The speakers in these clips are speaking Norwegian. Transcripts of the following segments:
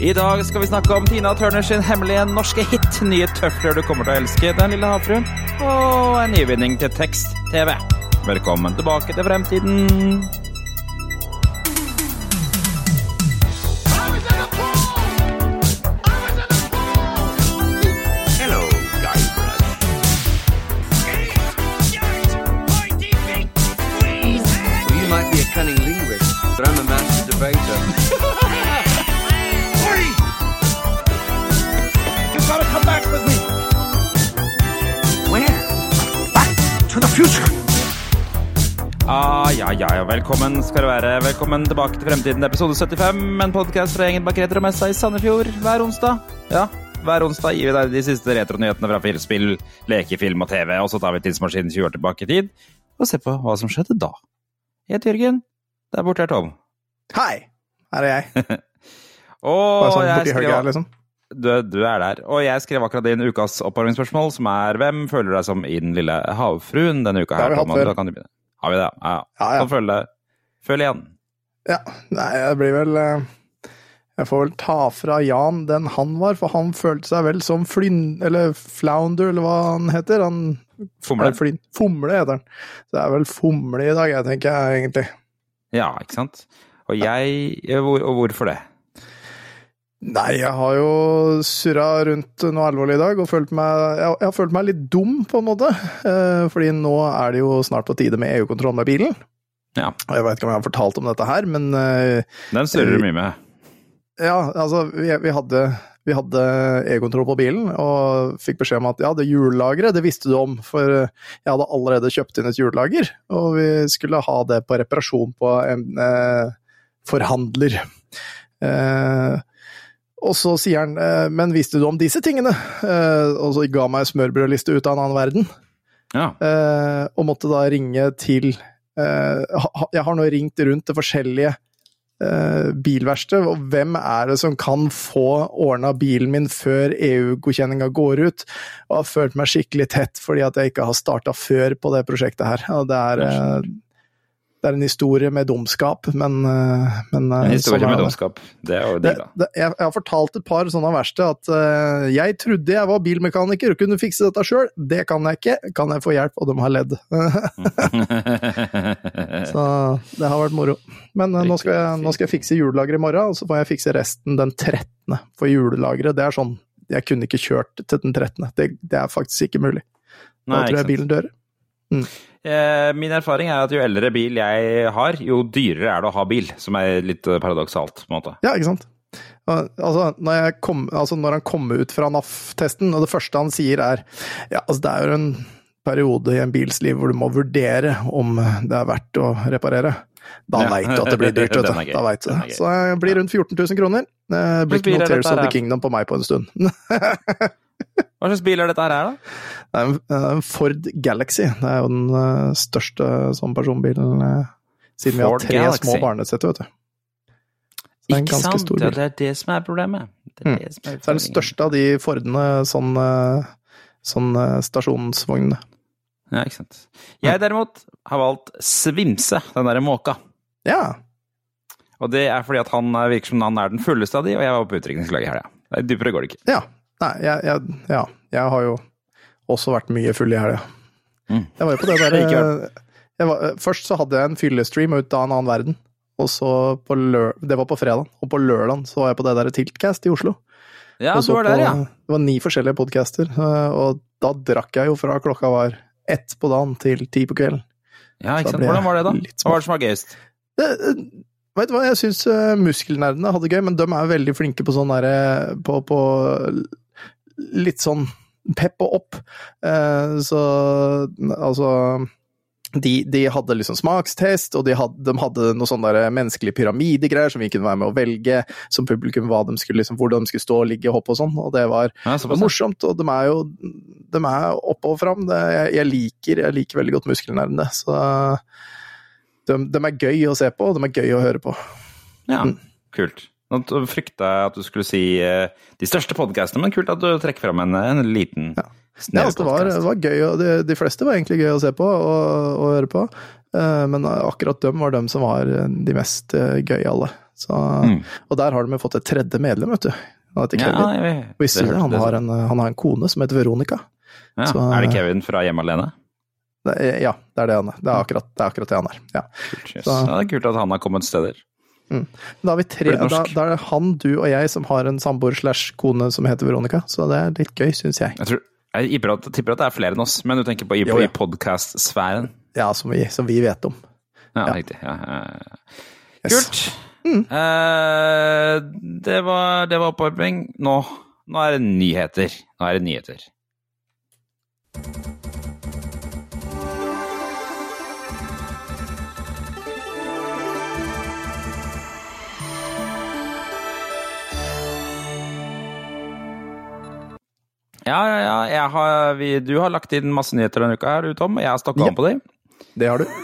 I dag skal vi snakke om Tina Turner sin hemmelige norske hit, nye tøfler du kommer til å elske, Den lille havfruen, og en nyvinning til tekst-TV. Velkommen tilbake til fremtiden. Velkommen skal det være. Velkommen tilbake til Fremtiden, episode 75. En podkast fra gjengen bak Retromessa i Sandefjord hver onsdag. Ja, hver onsdag gir vi deg de siste retronyhetene fra spill, lekefilm og TV, og så tar vi tidsmaskinen 20 år tilbake i tid og ser på hva som skjedde da. Jeg heter Jørgen. Der borte er Tom. Hei! Her er jeg. Og Bare sånn jeg borti høyre her, liksom. du, du er der. Og jeg skrev akkurat inn ukas oppvarmingsspørsmål, som er hvem føler deg som i den lille havfruen denne uka Det har her? vi hatt før. Har vi det? Ja. ja. Ja, føler det. Igjen. Ja. Nei, jeg blir vel eh, Jeg får vel ta fra Jan den han var, for han følte seg vel som flyn... Eller flounder, eller hva han heter. Han Fomle. Flin, Fomle heter han. Så det er vel Fomle i dag, jeg tenker jeg egentlig. Ja, ikke sant? Og jeg Og hvorfor det? Nei, jeg har jo surra rundt noe alvorlig i dag og følt meg, jeg, jeg har følt meg litt dum, på en måte. Eh, fordi nå er det jo snart på tide med EU-kontroll med bilen. Ja. Og jeg vet ikke om jeg har fortalt om dette her, men eh, Den surrer du mye med. Ja, altså, vi, vi hadde, vi hadde e-kontroll på bilen, og fikk beskjed om at ja, det hjullageret, det visste du om, for jeg hadde allerede kjøpt inn et hjullager, og vi skulle ha det på reparasjon på en eh, forhandler. Eh, og så sier han, eh, men visste du om disse tingene? Eh, og så ga meg smørbrødliste ut av en annen verden, Ja. eh, og måtte da ringe til Jeg har nå ringt rundt til forskjellige bilverksted, og hvem er det som kan få ordna bilen min før EU-godkjenninga går ut? Og har følt meg skikkelig tett fordi at jeg ikke har starta før på det prosjektet her. Og det er, det er en historie med dumskap, men, eh, men eh, En historie sånn med dumskap. Det er jo digg, da. det, jeg, jeg har fortalt et par sånne verste at uh, jeg trodde jeg var bilmekaniker og kunne fikse dette sjøl. Det kan jeg ikke. Kan jeg få hjelp? Og de har ledd. Så det har vært moro. Men uh, nå, skal jeg, nå skal jeg fikse julelageret i morgen, og så får jeg fikse resten den 13. For julelageret, det er sånn Jeg kunne ikke kjørt til den 13. Det, det er faktisk ikke mulig. Nei, Da tror jeg bilen dør. Eh, Min erfaring er at jo eldre bil jeg har, jo dyrere er det å ha bil. Som er litt eh, paradoksalt, på en måte. Ja, ikke sant? Altså når, kom, altså, når han kom ut fra NAF-testen, og det første han sier er Ja, altså, det er jo en periode i en bils liv hvor du må vurdere om det er verdt å reparere. Da Ja. veit du at det blir dyrt, vet du. Da vet du. Så det blir rundt 14 000 kroner. Det blir Hvilken bil ikke noe Tears of the? Kingdom på meg på en stund. Hva slags bil er dette her, da? Det er en, en Ford Galaxy. Det er jo den eh, største sånn personbilen siden siden vi har tre Galaxy. små barnesett, vet du. Så det er en Ikke ganske sant? Ja, det er det som er problemet. Det er Mm. det som er Så er den største av de Fordene sånn, eh, sånn eh, stasjonsvognene. Ja, ikke sant. Jeg derimot har valgt Svimse, den derre måka. Ja. Og det er fordi at han er- virker som han er den fulleste av de, og jeg var på utdrikningslaget i helga. Ja. Dypere går det ikke. Ja. Nei, jeg, jeg, ja. jeg har jo også vært mye full i helga. Mm. Jeg var jo på det der derre jeg var- Først så hadde jeg en fyllestream ut av en annen verden. Og så på lør, Det var på fredag. Og på lørdag så var jeg på det derre Tiltcast i Oslo. Ja, du så var der, ja. Det var ni forskjellige podcaster, eh, og da drakk jeg jo fra klokka var ett på dagen til ti på kvelden. Ja, ikke sant. Hvordan var det, da? Hva var det som var gøyest? Det, eh, vet du hva, jeg syns muskelnerdene hadde gøy, men de er veldig flinke på sånn derre på, på litt sånn pep og opp. Eh, så altså de, de hadde liksom smakstest, og de hadde, de hadde noe sånn der menneskelige pyramidegreier som vi kunne være med å velge som publikum hva de skulle, liksom, hvordan de skulle stå, ligge, hoppe og sånn. Og det var, Ja, det var morsomt, og de er jo de er oppe og fram. Det, jeg, jeg, liker, jeg liker veldig godt muskelnervene. Så de, de er gøy å se på, og de er gøy å høre på. Ja, Mm. kult. Nå frykta jeg at du skulle si eh, de største podkastene, men kult at du trekker fram en, en liten Ja. Ja, altså, det, var, det var gøy, og de, de fleste var egentlig gøy å se på og, og høre på. Eh, Men akkurat dem var dem som var de mest gøyale. Så, Mm. Og der har de fått et tredje medlem, vet du. Ja, jeg, Visste du det? Han har, en, han har en kone som heter Veronica. ja. så- Er det Kevin fra Hjemme alene? Det ja, det er det han er. Det er akkurat det, er akkurat det han er. Ja. Kult. Så- ja, det er kult at han har kommet steder. Da, har vi tre, da, da er det han, du og jeg som har en samboer slash kone som heter Veronica, så det er litt gøy, syns jeg. Jeg, tror, jeg tipper at, tipper at det er flere enn oss, men du tenker på i, Jo, ja. podkast-sfæren? Ja, som vi, som vi vet om. Ja, Ja. riktig. Ja, ja. Yes. Kult. Eh, det var, det var oppvarming. Nå, nå er det nyheter. Nå er det nyheter. Ja, ja, ja. Jeg har, vi, du har lagt inn masse nyheter denne uka, her, Tom. og Jeg har stokka Ja. om på dem. Det har du.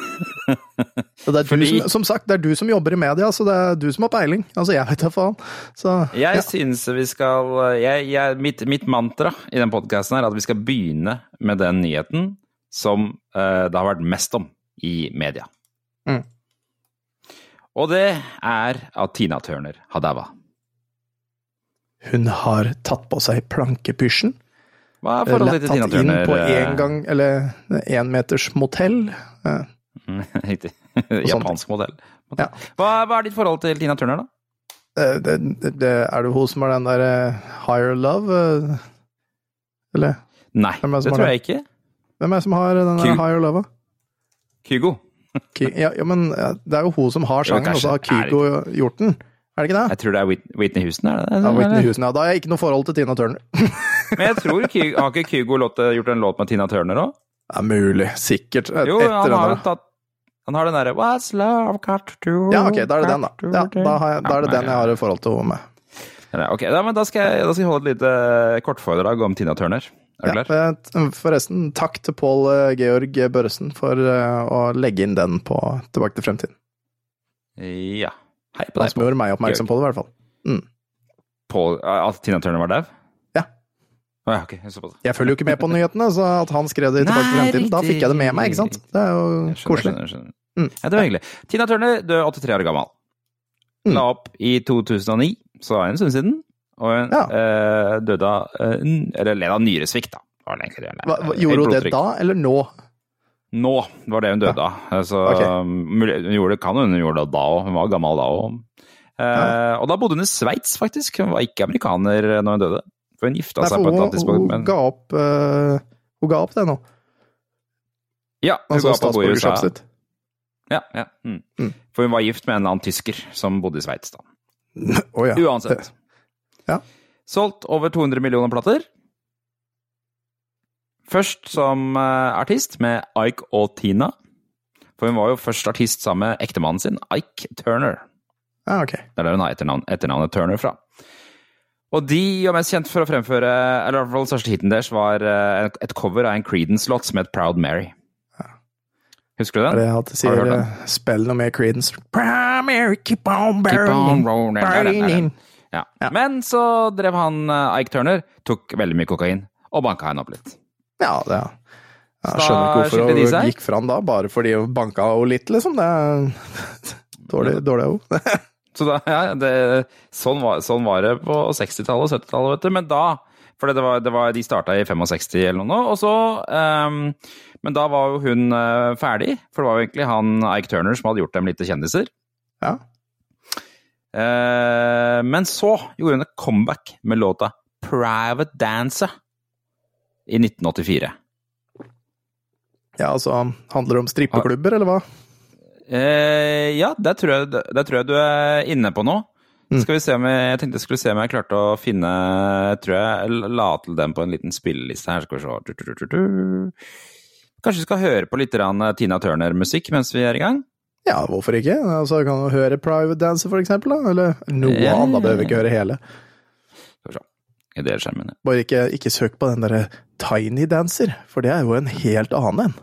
Det er Fordi- du som, som sagt, det er du som jobber i media, så det er du som har peiling. Altså, jeg vet da faen. Så Jeg ja. syns vi skal jeg, jeg, mitt, mitt mantra i den podkasten er at vi skal begynne med den nyheten som uh, det har vært mest om i media. Mm. Og det er at Tina Turner har daua. hun har tatt på seg plankepysjen. Hva er forholdet til Tina Turner? Tatt inn på eh, én gang, eller én meters motell. Eh, Riktig. Japansk modell. Ja. Hva, hva er ditt forhold til Tina Turner, da? eh, Det, det, er det hun som har den der eh, Higher Love? eh, Eller Nei, det det tror jeg ikke. hvem er det som har den der Higher Love? Kygo. Ky ja, ja, men eh, det er jo hun som har sangen, og så har. Kygo gjort den. Er det ikke det? Jeg tror det er Whitney Houston, er det det? Ja, Whitney? Houston, ja. Da har jeg ikke noe forhold til Tina Turner. Men jeg tror Har ikke Kygo gjort en låt med Tina Turner òg? Det er mulig. Sikkert. Et- Jo, han har jo tatt Han har den derre What's love got to do Ja, ok, da er det den, da. Ja, da, har jeg, da er det den jeg har et forhold til henne med. Ok, da, men da skal, jeg, da skal jeg holde et lite kortforedrag om Tina Turner. Er du Ja, klar? eh, forresten, takk til Pål eh, Georg Børresen for eh, å legge inn den på Tilbake til fremtiden. Ja. Hei på Han deg, som gjorde meg oppmerksom på det, i hvert fall. Pål. At Tina Turner var dau? Ja. Å ja, ok. Såpass. Jeg følger jo ikke med på nyhetene, så at han skrev det i Tilbake til fremtiden, da fikk jeg det med meg, ikke sant? Det er jo skjønner, koselig. skjønner, skjønner. Mm. Ja, det var hyggelig. Tina Turner død 83 år gammel. Mm. La opp i 2009, så er det en stund siden. Og hun Ja. øh, døde av øh, Eller led av nyresvikt, da. Hva, gjorde hun det da, eller nå? Nå var det hun døde av. Altså, Ok. mulig- hun gjorde, kan hun gjorde det da òg. Hun var gammel da òg. Eh, Og da bodde hun i Sveits, faktisk. Hun var ikke amerikaner når hun døde. For hun gifta Nei, seg på et hun, annet tidspunkt. hun, Men... ga opp, uh, hun ga opp det nå, Ja, hun altså ga på å bo i USA. Ja, ja. Mm. Mm. For hun var gift med en eller annen tysker som bodde i Sveits, da. oh, ja. Uansett. Ja. Solgt over 200 millioner plater. Først som eh, artist med Ike og Tina. For hun var jo først artist sammen med ektemannen sin, Ike Turner. Ah, ok. Det er der hun har etternavn, etternavnet Turner fra. Og de var mest kjent for å fremføre, eller i hvert fall største hiten deres, var eh, et cover av en Creedence-låt som het Proud Mary. Husker du Er den? det at sier, Har du hørt den? eh, spill noe mer Creedence? Proud Mary, Keep on burning, er er. Ja. Men så drev han Ike Turner, tok veldig mye kokain, og banka henne opp litt. Ja, det ja. Jeg skjønner ikke hvorfor hun gikk fram da, bare fordi hun banka henne litt, liksom. Det er dårlig, dårlig henne. Så da, ja, det, sånn, var, sånn var det på 60-tallet og 70-tallet, vet du. Men da For det var, det var, de starta i 65 eller noe, og så um, Men da var jo hun uh, ferdig, for det var jo egentlig han Ike Turner som hadde gjort dem litt til kjendiser. Ja. Uh, men så gjorde hun et comeback med låta 'Private Dancer' i 1984. ja, altså Handler det om strippeklubber, eller hva? Eh, ja, der tror, jeg, der tror jeg du er inne på noe. Mm. Skal vi se om jeg, jeg tenkte jeg skulle se om jeg klarte å finne tror jeg la til den på en liten spilleliste her. Skal vi se. Kanskje vi skal høre på litt Tina Turner-musikk mens vi er i gang? Ja, hvorfor ikke? Altså, kan du høre Private Dancer, for eksempel? Da? Eller noe eh. annet, behøver vi ikke høre hele. Skal vi se. I delskjermene. Bare ikke, ikke søk på den derre Tiny Dancer, for det er jo en helt annen en.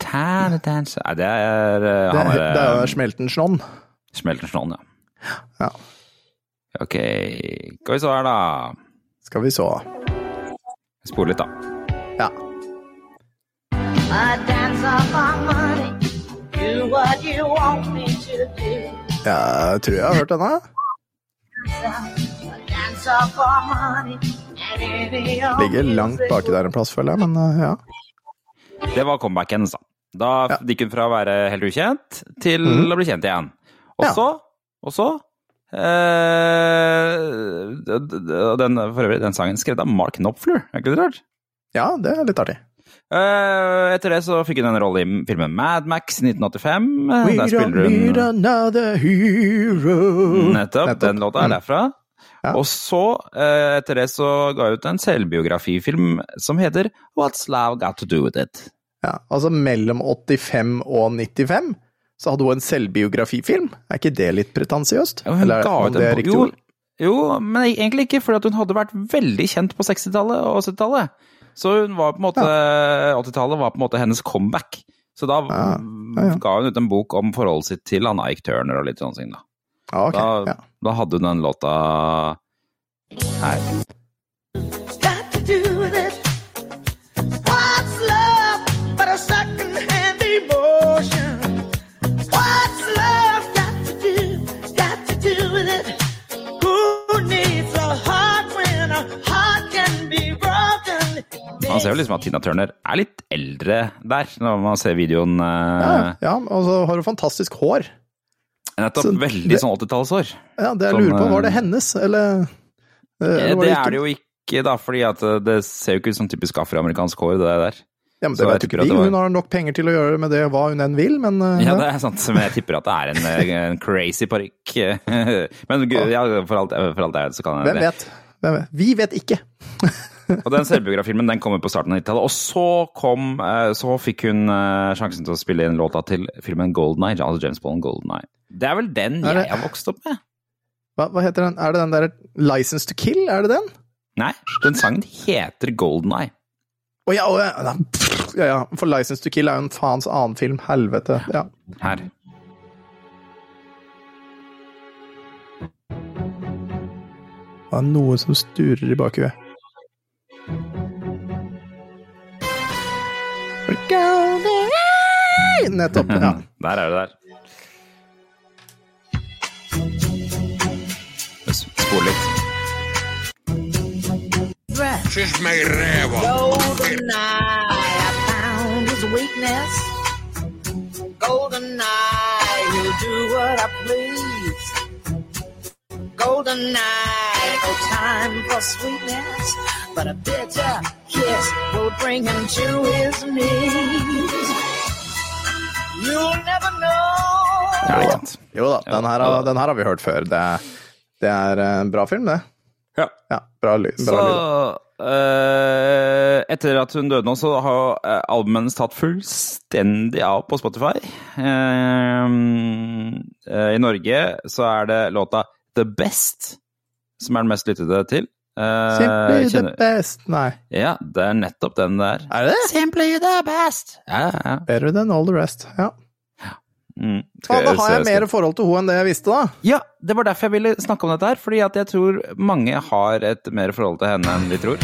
Tiny Dancer Nei, det er uh, Det, han er- det er Smelten der Smeltensnån. Smeltersnålen, ja. Ja. Ok, skal vi så her, da. Skal vi så. Spole litt, da. Ja. Do. Jeg tror jeg har hørt denne. Ligger langt baki der en plass, føler jeg, men uh, ja. Det var comebacken hennes, da. Da Ja. gikk hun fra å være helt ukjent til mm. å bli kjent igjen. Og så, og så eh, den, For øvrig, den sangen skrevet av Mark Knopfler, er ikke det rart? Ja, det er litt artig. Eh, etter det så fikk hun en rolle i filmen Mad Max 1985. Eh, We Der spiller need hun another hero. Nettopp. Den låta er derfra. Ja. Og så, eh, etter det, så ga hun ut en selvbiografifilm som heter What's Love Got To Do With It? Ja, altså mellom 85 og 95 så hadde hun en selvbiografifilm. Er ikke det litt pretensiøst? Ja, hun Eller ga ut det en riktig jo, jo, men egentlig ikke, for hun hadde vært veldig kjent på 60-tallet og 70-tallet. Så hun var på en måte 80-tallet var på en måte hennes comeback. Så da Ja, ja, ja. ga hun ut en bok om forholdet sitt til Anna Eik Turner og litt sånne ting, da. Ja, okay. Da, Ja. da hadde hun den låta her. got to do with it. What's love but a second-hand emotion? What's love got to do, got to do with it? Who needs a heart when a heart can be broken? Man ser jo liksom at Tina Turner er litt eldre der, når man ser videoen. Ja, eh, ja, og så har hun fantastisk hår. Nettopp. så Veldig det- sånn 80-tallsår. Ja, det jeg Sånn, lurer på, var det eh, hennes, eller? eh, eller var Det ikke? er det jo ikke, da, fordi eh, det ser jo ikke ut som typisk afroamerikansk hår, det der. Ja, men det vet ikke vi. var- Hun har nok penger til å gjøre med det hva hun enn vil, men eh, Ja, det er sant, men jeg tipper at det er en, eh, en crazy parykk. Men ja, for alt, for alt jeg vet, så kan jeg hvem vet? Hvem vet? Vi vet ikke. Og den selvbiografilmen den kom jo på starten av 90-tallet, og så kom eh, Så fikk hun eh, sjansen til å spille inn låta til filmen Golden Eye, altså James Bond Golden Eye. Det er vel den Er det- jeg har vokst opp med? Hva, hva heter den? Er det den der License to Kill? Er det den? Nei, den sangen heter Golden Eye. Å ja, oh, ja, ja, ja. For License to Kill er jo en faens annen film. Helvete. Ja. Her. Det er noe som sturer i bakhuet. Nettopp. Ja. Der er det der. Spol litt. She's my revo. Golden eye, I found his weakness. Golden eye, he'll do what I please. Golden eye, no time for sweetness, but a bitter kiss will bring him to his knees. You'll never know. Ja, ikke sant. Jo da, den her, har- den her har vi hørt før. Det, det er en bra film, det. Ja. Ja, bra lyd. Så Bra lyd. Uh, etter at hun døde nå, så har eh, albumet hennes tatt fullstendig av på Spotify. Uh, uh, I Norge så er det låta The Best som er den mest lyttede til. Eh, Simply the kjenner- best. Nei. Ja, det er nettopp den der. Er det det? Simply the best! Ja, ja. Better than all the rest. Ja. Mm. Ja, Skal da jeg har jeg mer forhold til henne enn det jeg visste, da. Ja, det var derfor jeg ville snakke om dette her. Fordi at jeg tror mange har et mer forhold til henne enn de tror.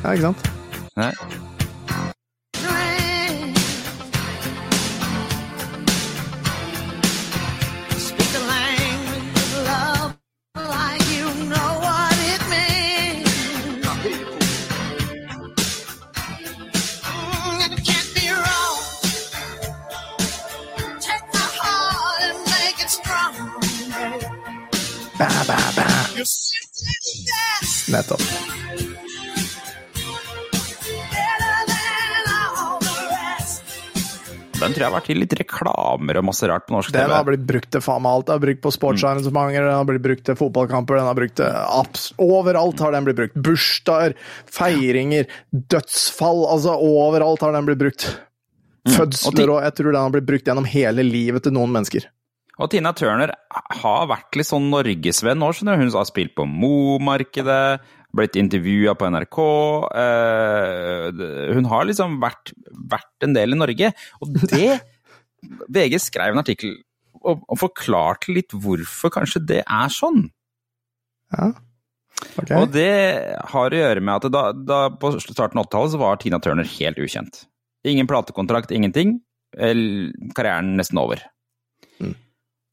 Ja, ikke sant? Nei. Ba, ba, ba. Nettopp. Den tror jeg har vært i litt reklamer og masse rart på norsk TV. Den har blitt brukt til faen meg alt. Den har brukt på sportsarrangementer, den har blitt brukt til fotballkamper, den har brukt til apps. Overalt har den blitt brukt. Bursdager, feiringer, dødsfall. Altså, overalt har den blitt brukt. Ti- Fødsler og Jeg tror den har blitt brukt gjennom hele livet til noen mennesker. Og Tina Turner har vært litt sånn norgesvenn nå, skjønner du. Hun har spilt på Mo-markedet, blitt intervjua på NRK. eh, hun har liksom vært, vært en del i Norge. Og det VG skrev en artikkel og, og forklarte litt hvorfor kanskje det er sånn. Ja. Ok. Og det har å gjøre med at da, da på starten av 80-tallet så var Tina Turner helt ukjent. Ingen platekontrakt, ingenting. Karrieren nesten over. Mm.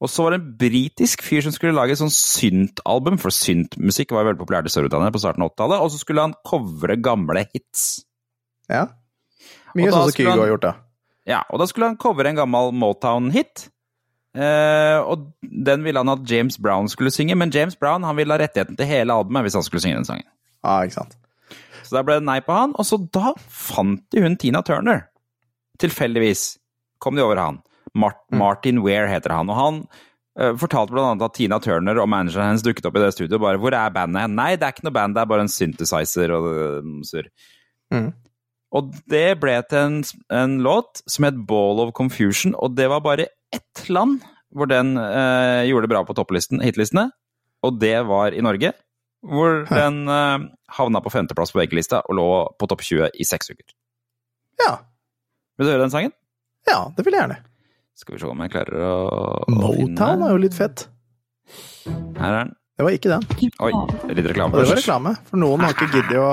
Og så var det en britisk fyr som skulle lage et sånn syntalbum, for synt-musikk var veldig populært i Storbritannia på starten av 80-tallet, og så skulle han covre gamle hits. Ja. Mye sånn som Kygo han- har gjort, da. Ja, og da skulle han covre en gammel Motown-hit. Eh, og den ville han at James Brown skulle synge, men James Brown han ville ha rettigheten til hele albumet hvis han skulle synge den sangen. Ja, ikke sant. Så da ble det nei på han, og så da fant de hun Tina Turner. Tilfeldigvis kom de over han. Mart Martin Ware heter han, og han eh, fortalte blant annet at Tina Turner og manageren hennes dukket opp i det studioet bare 'Hvor er bandet?' Nei, det er ikke noe band, det er bare en synthesizer og øh, surr. Mm. Og det ble til en, en låt som het 'Ball of Confusion', og det var bare ett land hvor den eh, gjorde det bra på topplisten, hitlistene, og det var i Norge. Hvor den eh, havna på femteplass på VG-lista og lå på topp 20 i seks uker. Ja. Vil du høre den sangen? ja, det vil jeg gjerne. Skal vi se om jeg klarer å, å Motown er jo litt fett. Her er den. Det var ikke den. Oi, litt reklame det var reklame, for noen har ikke giddet å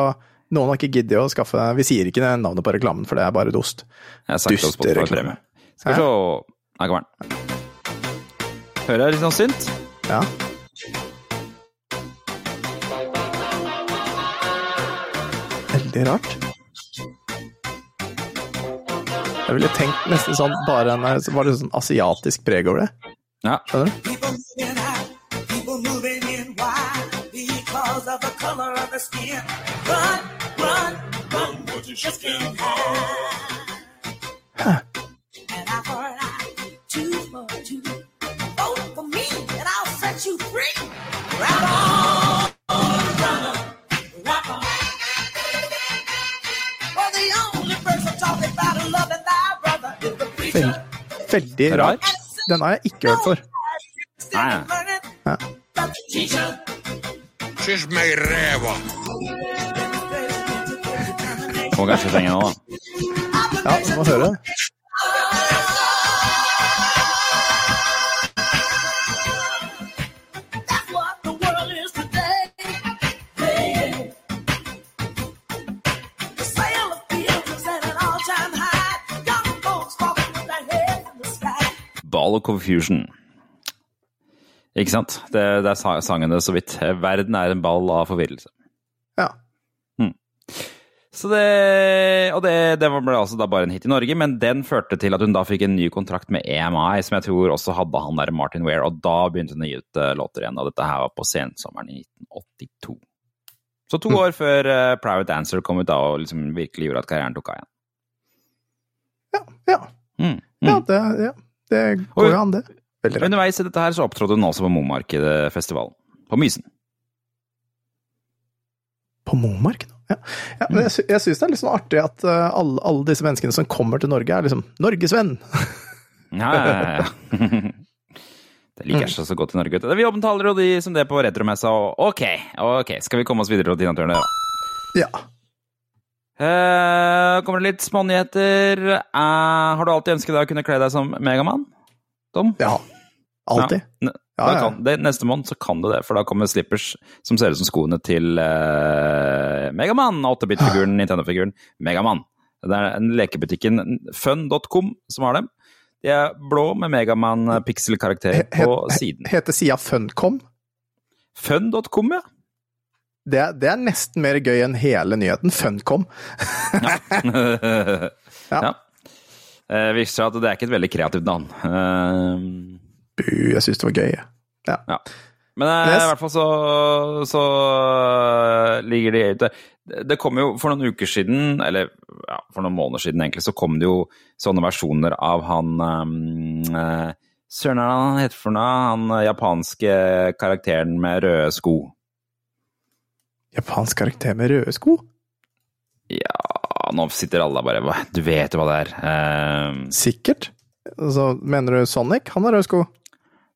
noen har ikke giddet å skaffe Vi sier ikke navnet på reklamen, for det er bare dost. Dystereklame. Skal vi se Her kommer den. Hører jeg litt sånn synt? Ja. Veldig rart. Jeg ville tenkt nesten sånn bare en, var det sånn asiatisk preg over det. Ja. Skjønner du? Huh. two for two. Vote for me, and I'll set you free. Grab on, veldig Rar. Den har jeg ikke hørt før. Nei. Ja. Kyss meg i ræva. Må kanskje trenge nå, da. Ja, du må høre. Of Confusion. Ikke sant? Det, det er sangene så vidt. Verden er en ball av forvirrelse. Ja. Så det, og det, det ble altså da bare en hit i Norge, men den førte til at hun da fikk en ny kontrakt med EMI, som jeg tror også hadde han der Martin Ware, og da begynte hun å gi ut eh, låter igjen, og dette her var på sensommeren i 1982. Så to år før uh, Private Dancer kom ut da, og liksom virkelig gjorde at karrieren tok av igjen. Ja, ja. Mm, ja, mm. det, ja. Det går jo an, det. Veldig rart. Underveis i dette her så opptrådte hun også på Momarkedfestivalen, på Mysen. På Momarkedet? Ja. ja, men jeg, sy jeg syns det er litt sånn artig at uh, alle, alle disse menneskene som kommer til Norge, er liksom norgesvenn. Ja, ja, ja. Det liker jeg så godt i Norge. vet du. Vi omtaler jo de som det på retromessa, og ok, ok, skal vi komme oss videre til Tina Turner, da? Ja. Eh, kommer det litt smånyheter. Uh, har du alltid ønsket deg å kunne kle deg som Megamann? Tom? ja. Alltid. Ja. Ja, ja. Det, neste måned så kan du det, for da kommer slippers som ser ut som skoene til uh, Megamann. 8-bit-figuren, Nintendo-figuren Megamann. Det er en lekebutikken fun.com som har dem. De er blå med Megamann-pikselkarakter He- på siden. Heter sida Funcom. Fun.com, ja. Det, det er nesten mer gøy enn hele nyheten. Funcom. ja. Eh, viser seg at det er ikke et veldig kreativt navn. Uh... Bu, jeg syns det var gøy. Ja. Ja. Men eh, Yes. i hvert fall så, så eh, ligger de ute. Det- Det kom jo for noen uker siden, eller ja, for noen måneder siden egentlig, så kom det jo sånne versjoner av han um, eh, Søren, hva er han heter for noe? Han eh, japanske karakteren med røde sko. Japansk karakter med røde sko? Ja, nå sitter alle bare Du vet jo hva det er. Eh, Sikkert. Altså, mener du Sonic? Han har røde sko.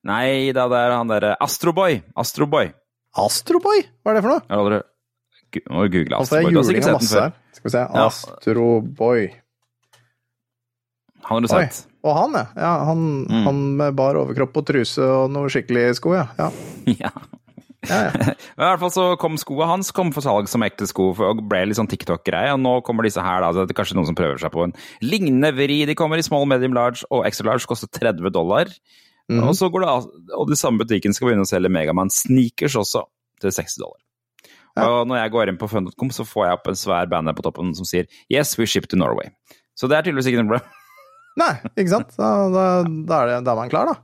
nei da, det er han derre Astroboy. Astroboy. Astroboy? Hva er det for noe? Har aldri Må google Altså, det er Astroboy. Juling av masse her. Skal vi se. Ja. Astroboy. Han har du Oi. sett. Og han, ja. ja han, Mm. han med bar overkropp og truse og noe skikkelig sko, ja. ja. ja. ja. I hvert fall så kom skoa hans kom for salg som ekte sko og ble litt sånn TikTok-greie. Og nå kommer disse her, da. Så det er kanskje noen som prøver seg på en lignende vri. De kommer i small, medium, large og extra large. Koster 30 dollar. Mm. Og så går det av, og de samme butikken skal begynne å selge Megaman sneakers også, til 60 dollar. Ja. Og når jeg går inn på fun.com, så får jeg opp en svær banner på toppen som sier 'Yes, we ship to Norway'. Så det er tydeligvis ikke noe problem. Nei, ikke sant? Da, da, da, er, det, da er man klar, da.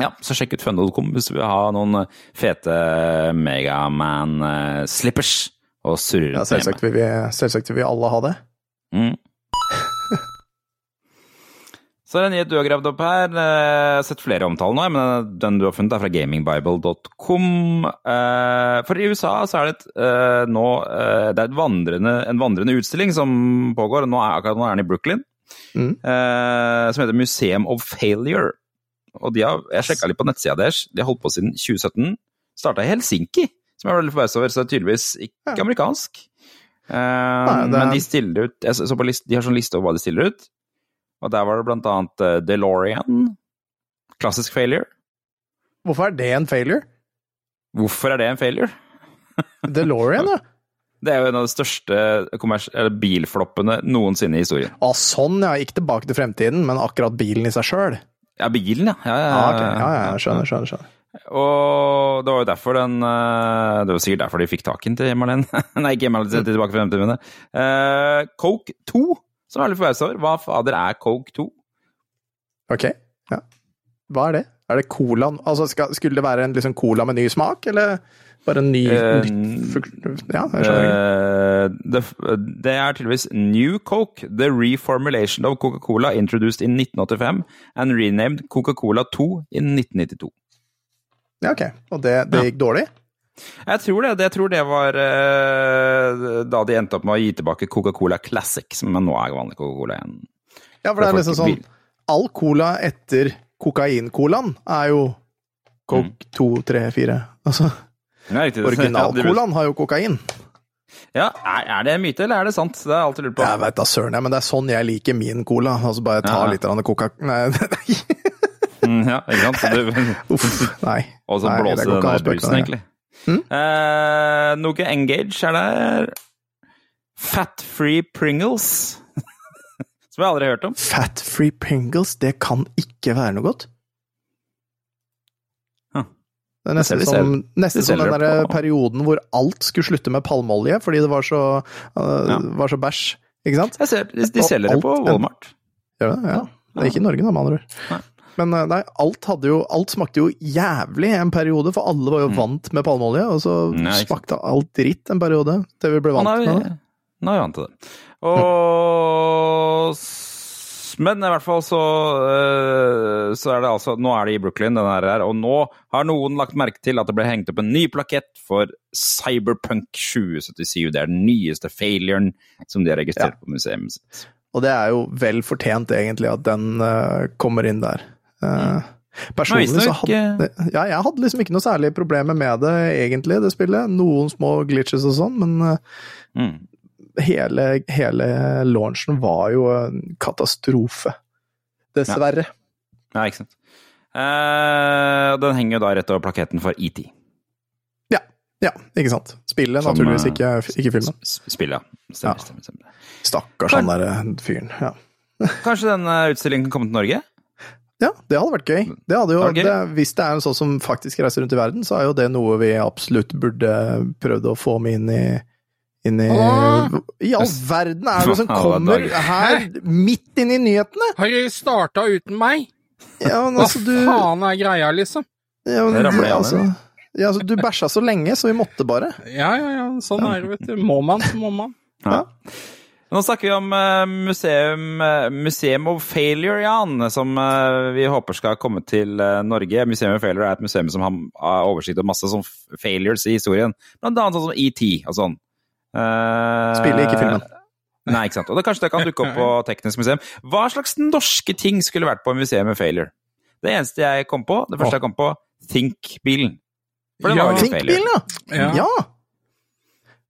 Ja, så sjekk ut fun.com hvis du vil ha noen eh, fete Megaman-slippers og surre Ja, rundt hjemme. selvsagt, vil vi, selvsagt vil vi alle ha det. Mm. Så er det en nyhet du har gravd opp her. Eh, Jeg har sett flere omtaler nå, men den du har funnet er fra gamingbible.com. Eh, For i USA så er det et, eh, nå eh, det er vandrende, en vandrende utstilling som pågår. Nå er, akkurat nå er den i Brooklyn. Mm. eh, Som heter Museum of Failure. Og de har, Jeg sjekka litt på nettsida deres. De har holdt på siden 2017. Starta i Helsinki, som jeg var veldig forbauset over. Så det er tydeligvis ikke Ja. amerikansk. Eh, Nei, er- Men de stiller ut jeg så på list, De har sånn liste over hva de stiller ut. Og der var det blant annet eh, DeLorean. Klassisk failure. Hvorfor er det en failure? Hvorfor er det en failure? DeLorean, ja. Det er jo en av de største eller bilfloppene noensinne i historien. Å, sånn, ja. Ikke tilbake til fremtiden, men akkurat bilen i seg sjøl. Ja, bilen, ja. ja, ja, Ja, ok. ja, ja, skjønner, skjønner. skjønner. Og det var jo derfor den eh, Det var sikkert derfor de fikk tak i den til Marlene. Nei, ikke Marlene, til Tilbake til fremtiden. Eh, Coke 2, som er litt forbauset over. Hva fader er Coke 2? Ok, ja. Hva er det? Er det cola Altså, skal, skulle det være en liksom cola med ny smak, eller bare en ny uh, nytt Ja, jeg skjønner ikke. Eh, det, det er tydeligvis New Coke, the reformulation of Coca-Cola introduced in 1985 and renamed Coca-Cola 2 in 1992. Ja, ok. Og det, det Ja. gikk dårlig? Jeg tror det. Jeg tror det var uh, da de endte opp med å gi tilbake Coca-Cola Classic, som nå er vanlig Coca-Cola igjen. Ja, for det er liksom sånn All cola etter kokain-colaen er jo Coke 2, 3, 4. Altså, original-colaen har jo kokain. Ja, er, er det en myte, eller er det sant? Det har jeg alltid lurt på. Jeg veit da søren, jeg, men det er sånn jeg liker min cola. Altså bare ta Ja. litt av coca... Nei, nei. Mm, ja, ikke sant? Du, Uff, nei. og så blåse den av der brusen, egentlig. Mm? Eh, noe Engage er der. Fat-free Pringles. Som jeg aldri har hørt om. Fat free Pringles, det kan ikke være noe godt. Huh. Det er nesten De som, nesten som den der perioden hvor alt skulle slutte med palmeolje fordi det var så, uh, Ja. var så bæsj. Ikke sant? Jeg ser, de, de selger det på Walmart. Gjør det? Ja. Det er ikke i Norge, da, med andre ord. Men øh, nei, alt, jo, alt smakte jo jævlig en periode, for alle var jo vant med palmeolje, og så Mm. Sant. smakte alt dritt en periode, til vi ble vant med det. nå er vi vant til det. Og Men i hvert fall så, øh, så er det altså Nå er det i Brooklyn, den her, og nå har noen lagt merke til at det ble hengt opp en ny plakett for Cyberpunk 2077. Det er den nyeste failuren som de har registrert på museet sitt. Og det er jo vel fortjent, egentlig, at den øh, kommer inn der. Uh, Personlig så hadde ja, jeg hadde liksom ikke noe særlig problemer med det, egentlig, det spillet. Noen små glitches og sånn, men Mm. Hele, hele launchen var jo en katastrofe. Dessverre. Ja, ikke sant. Eh, den henger jo da rett over plaketten for ET. Ja. ja, ikke sant. Spillet, Som, naturligvis, eh, ikke, ikke filmen. Spillet, ja. Stemmer, Ja. stemmer, stemmer. Stakkars han derre fyren. Ja. Kanskje denne utstillingen kan komme til Norge? ja, det hadde vært gøy. Det hadde jo, Det det, hvis det er en sånn som faktisk reiser rundt i verden, så er jo det noe vi absolutt burde prøvd å få med inn i inn i, Åh! I all verden er det noe som kommer her midt inn i nyhetene! Har dere starta uten meg? Ja, men Hva altså, du faen er greia, liksom? ja, men, du, altså, ja, altså, du bæsja så lenge, så vi måtte bare. Ja, ja, ja, sånn er det, vet du. Må man, så må man. Ja. Nå snakker vi om eh, museum, eh, Museum of Failure, Jan, som eh, vi håper skal komme til Norge. Museum of Failure er et museum som har, har oversikt over masse sånn failures i historien. Blant annet sånn som ET og sånn. Uh, Spillet, ikke filmen. Nei, ikke sant. Og det, kanskje det kan dukke opp på Teknisk museum. Hva slags norske ting skulle vært på Museum med Failure? Det eneste jeg kom på, det første jeg kom på, Think-bilen. For den Ja. var jo litt failure. Ja! Ja.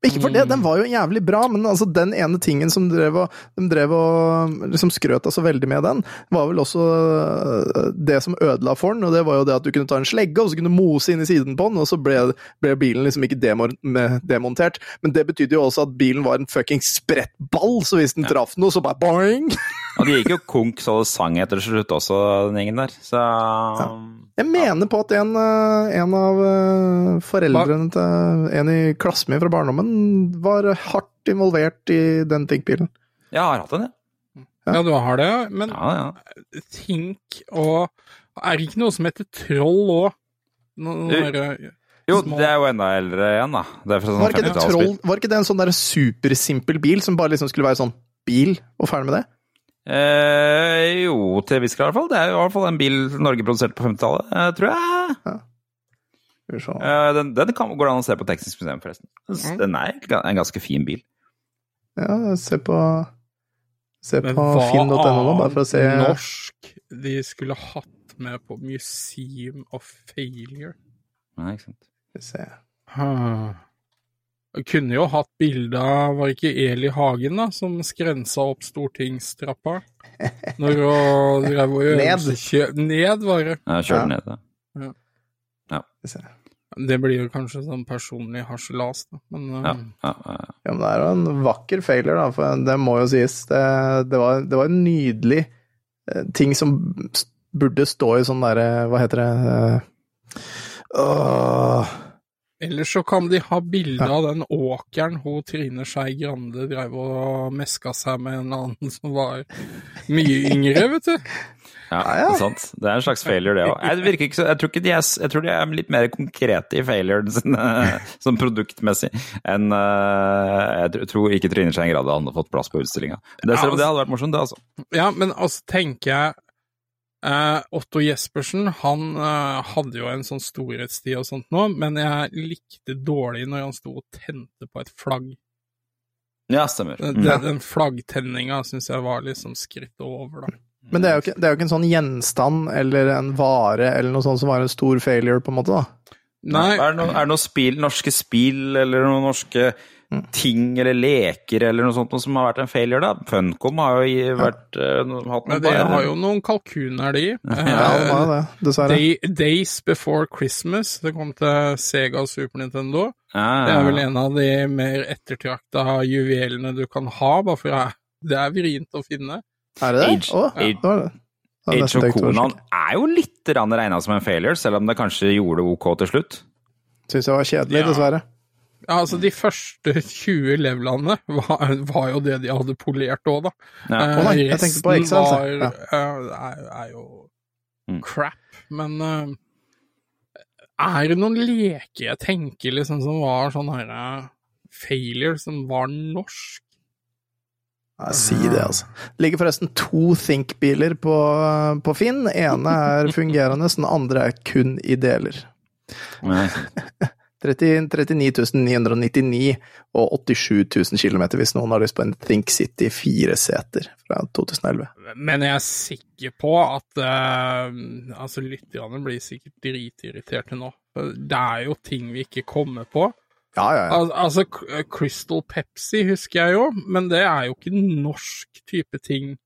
Ja! Ikke for det, den var jo jævlig bra, men altså den ene tingen som drev og, de drev og liksom skrøt av så veldig med den, var vel også øh, det som ødela for den, og det var jo det at du kunne ta en slegge, og så kunne mose inn i siden på den, og så ble, ble bilen liksom ikke demontert. Men det betydde jo også at bilen var en fucking sprettball, så hvis den traff noe, så bare boing! Og de gikk jo konk så det sang etter slutt også, den gjengen der. Så Jeg mener på at en, eh, en av eh, foreldrene til en i klassen min fra barndommen var hardt involvert i den Think-bilen. jeg har hatt den, jeg. Ja, du har det, men Ja, ja. Think og Er det ikke noe som heter Troll òg? Jo, Små- det er jo enda eldre igjen, da. Det er fra Var sånn ikke, det troll, var ikke det en sånn der supersimpel bil som bare liksom skulle være sånn bil, og ferdig med det? Eh, jo, til en viss grad i hvert fall. Det er jo i hvert fall en bil Norge produserte på 50-tallet, eh, tror jeg. Ja. Eh, den den kan, går det an å se på Teknisk museum, forresten. Den er en ganske fin bil. Ja, se på Se Men på finn.no bare for å se norsk de skulle hatt med på Museum of Failure? Nei, ikke sant. Skal vi se. Kunne jo hatt bilde av var ikke Eli Hagen da, som skrensa opp stortingstrappa? Når hun drev og Ned. Ned, var det. Ja. den ned. Da. Ja. se. Det blir jo kanskje sånn personlig harselas, da. Men Ja, uh, ja, ja. Ja, men det er jo en vakker failure, da, for det må jo sies. Det, det, var, det var en nydelig eh, ting som burde stå i sånn derre Hva heter det eh, åh, Ellers så kan de ha bilde av den åkeren hun Trine Skei Grande drev og meska seg med en annen som var mye yngre, vet du. Ja, det er sant. Det er en slags failure, det òg. Jeg, jeg, tror de er jeg tror de er litt mer konkrete i failuren sin, eh, sånn produktmessig enn eh, Jeg tror ikke Trine Skei Grande hadde fått plass på utstillinga. Det, om det hadde vært morsomt, det, altså. Ja, men altså tenker jeg Otto Jespersen, han eh, hadde jo en sånn storhetstid og sånt nå, men jeg likte dårlig når han sto og tente på et flagg. Ja, stemmer. Den, Mm. den flaggtenninga syns jeg var liksom skrittet over, da. Men det er, jo ikke, det er jo ikke en sånn gjenstand eller en vare eller noe sånt som var en stor failure, på en måte, da. Nei, Er det noen, er det noen spil, norske spill eller noen norske ting eller leker eller noe sånt noe som har vært en failure, da? Funcom har jo vært, ja. uh, hatt noen det par- har jo noen kalkuner, de. Ja, de har det, dessverre. Day, Days Before Christmas, det kom til Sega og Super Nintendo. Ja, Det ja, er vel en av de mer ettertrakta juvelene du kan ha, bare for det er- det vrient å finne. Er det det? Age- oh, ja. det var det. Det Age of Conan er jo litt regna som en failure, selv om det kanskje gjorde det ok til slutt. Syns jeg var kjedelig, Ja. dessverre. Ja, altså, de første 20 levelene var, var jo det de hadde polert òg, da. Ja. Eh, nei, jeg tenkte på Excel, så. var Ja. eh, er, er jo Mm. crap. Men eh, er det noen leker jeg tenker liksom som var sånn her failure, som var norsk? Ja, si det, altså. Det ligger forresten to Think-biler på, på Finn. Ene er fungerende, den andre er kun i deler. Nei. 30, 39 999 og 87 000 km hvis noen har lyst på en Think City fire seter fra 2011. Men jeg er sikker på at uh, altså lytterne blir sikkert dritirriterte nå. Det er jo ting vi ikke kommer på. Ja, ja, ja. Al altså, Crystal Pepsi husker jeg jo, men det er jo ikke norsk type ting.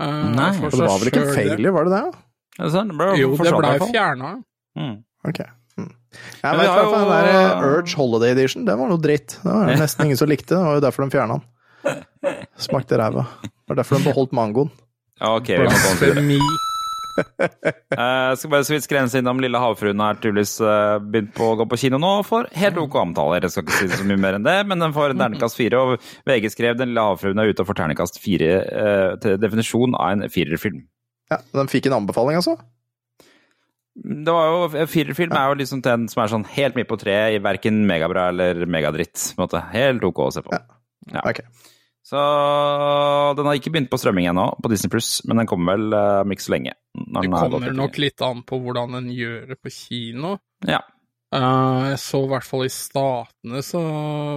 Uh, Nei, for det var vel ikke en failure, var det det? Det Jo, det blei fjerna. Mm. Ok. Jeg vet fall den der eh, Urge Holiday Edition, det var noe dritt. Det var nesten ingen som likte, det var jo derfor de fjerna den. Smakte ræva. Det var derfor de beholdt mangoen. Ja, ok, vi kan komme til. Eh, skal bare så vidt skrense innom Lille havfruen har tydeligvis eh, begynt på å gå på kino nå, for helt ok omtaler. Jeg skal ikke si så mye mer enn det, men den får en terningkast fire. Og VG skrev Den lille havfruen er ute og får terningkast fire eh, til definisjon av en firerfilm. Ja, Den fikk en anbefaling, altså? Det var jo, Firerfilm er jo liksom den som er sånn helt midt på treet, i verken megabra eller megadritt. på en måte. Helt ok å se på. Ja. Ok. Så den har ikke begynt på strømming ennå, på Disney Pluss, men den kommer vel eh, om ikke så lenge. når Det den kommer nok litt an på hvordan en gjør det på kino. Ja. Uh, jeg så i hvert fall i Statene så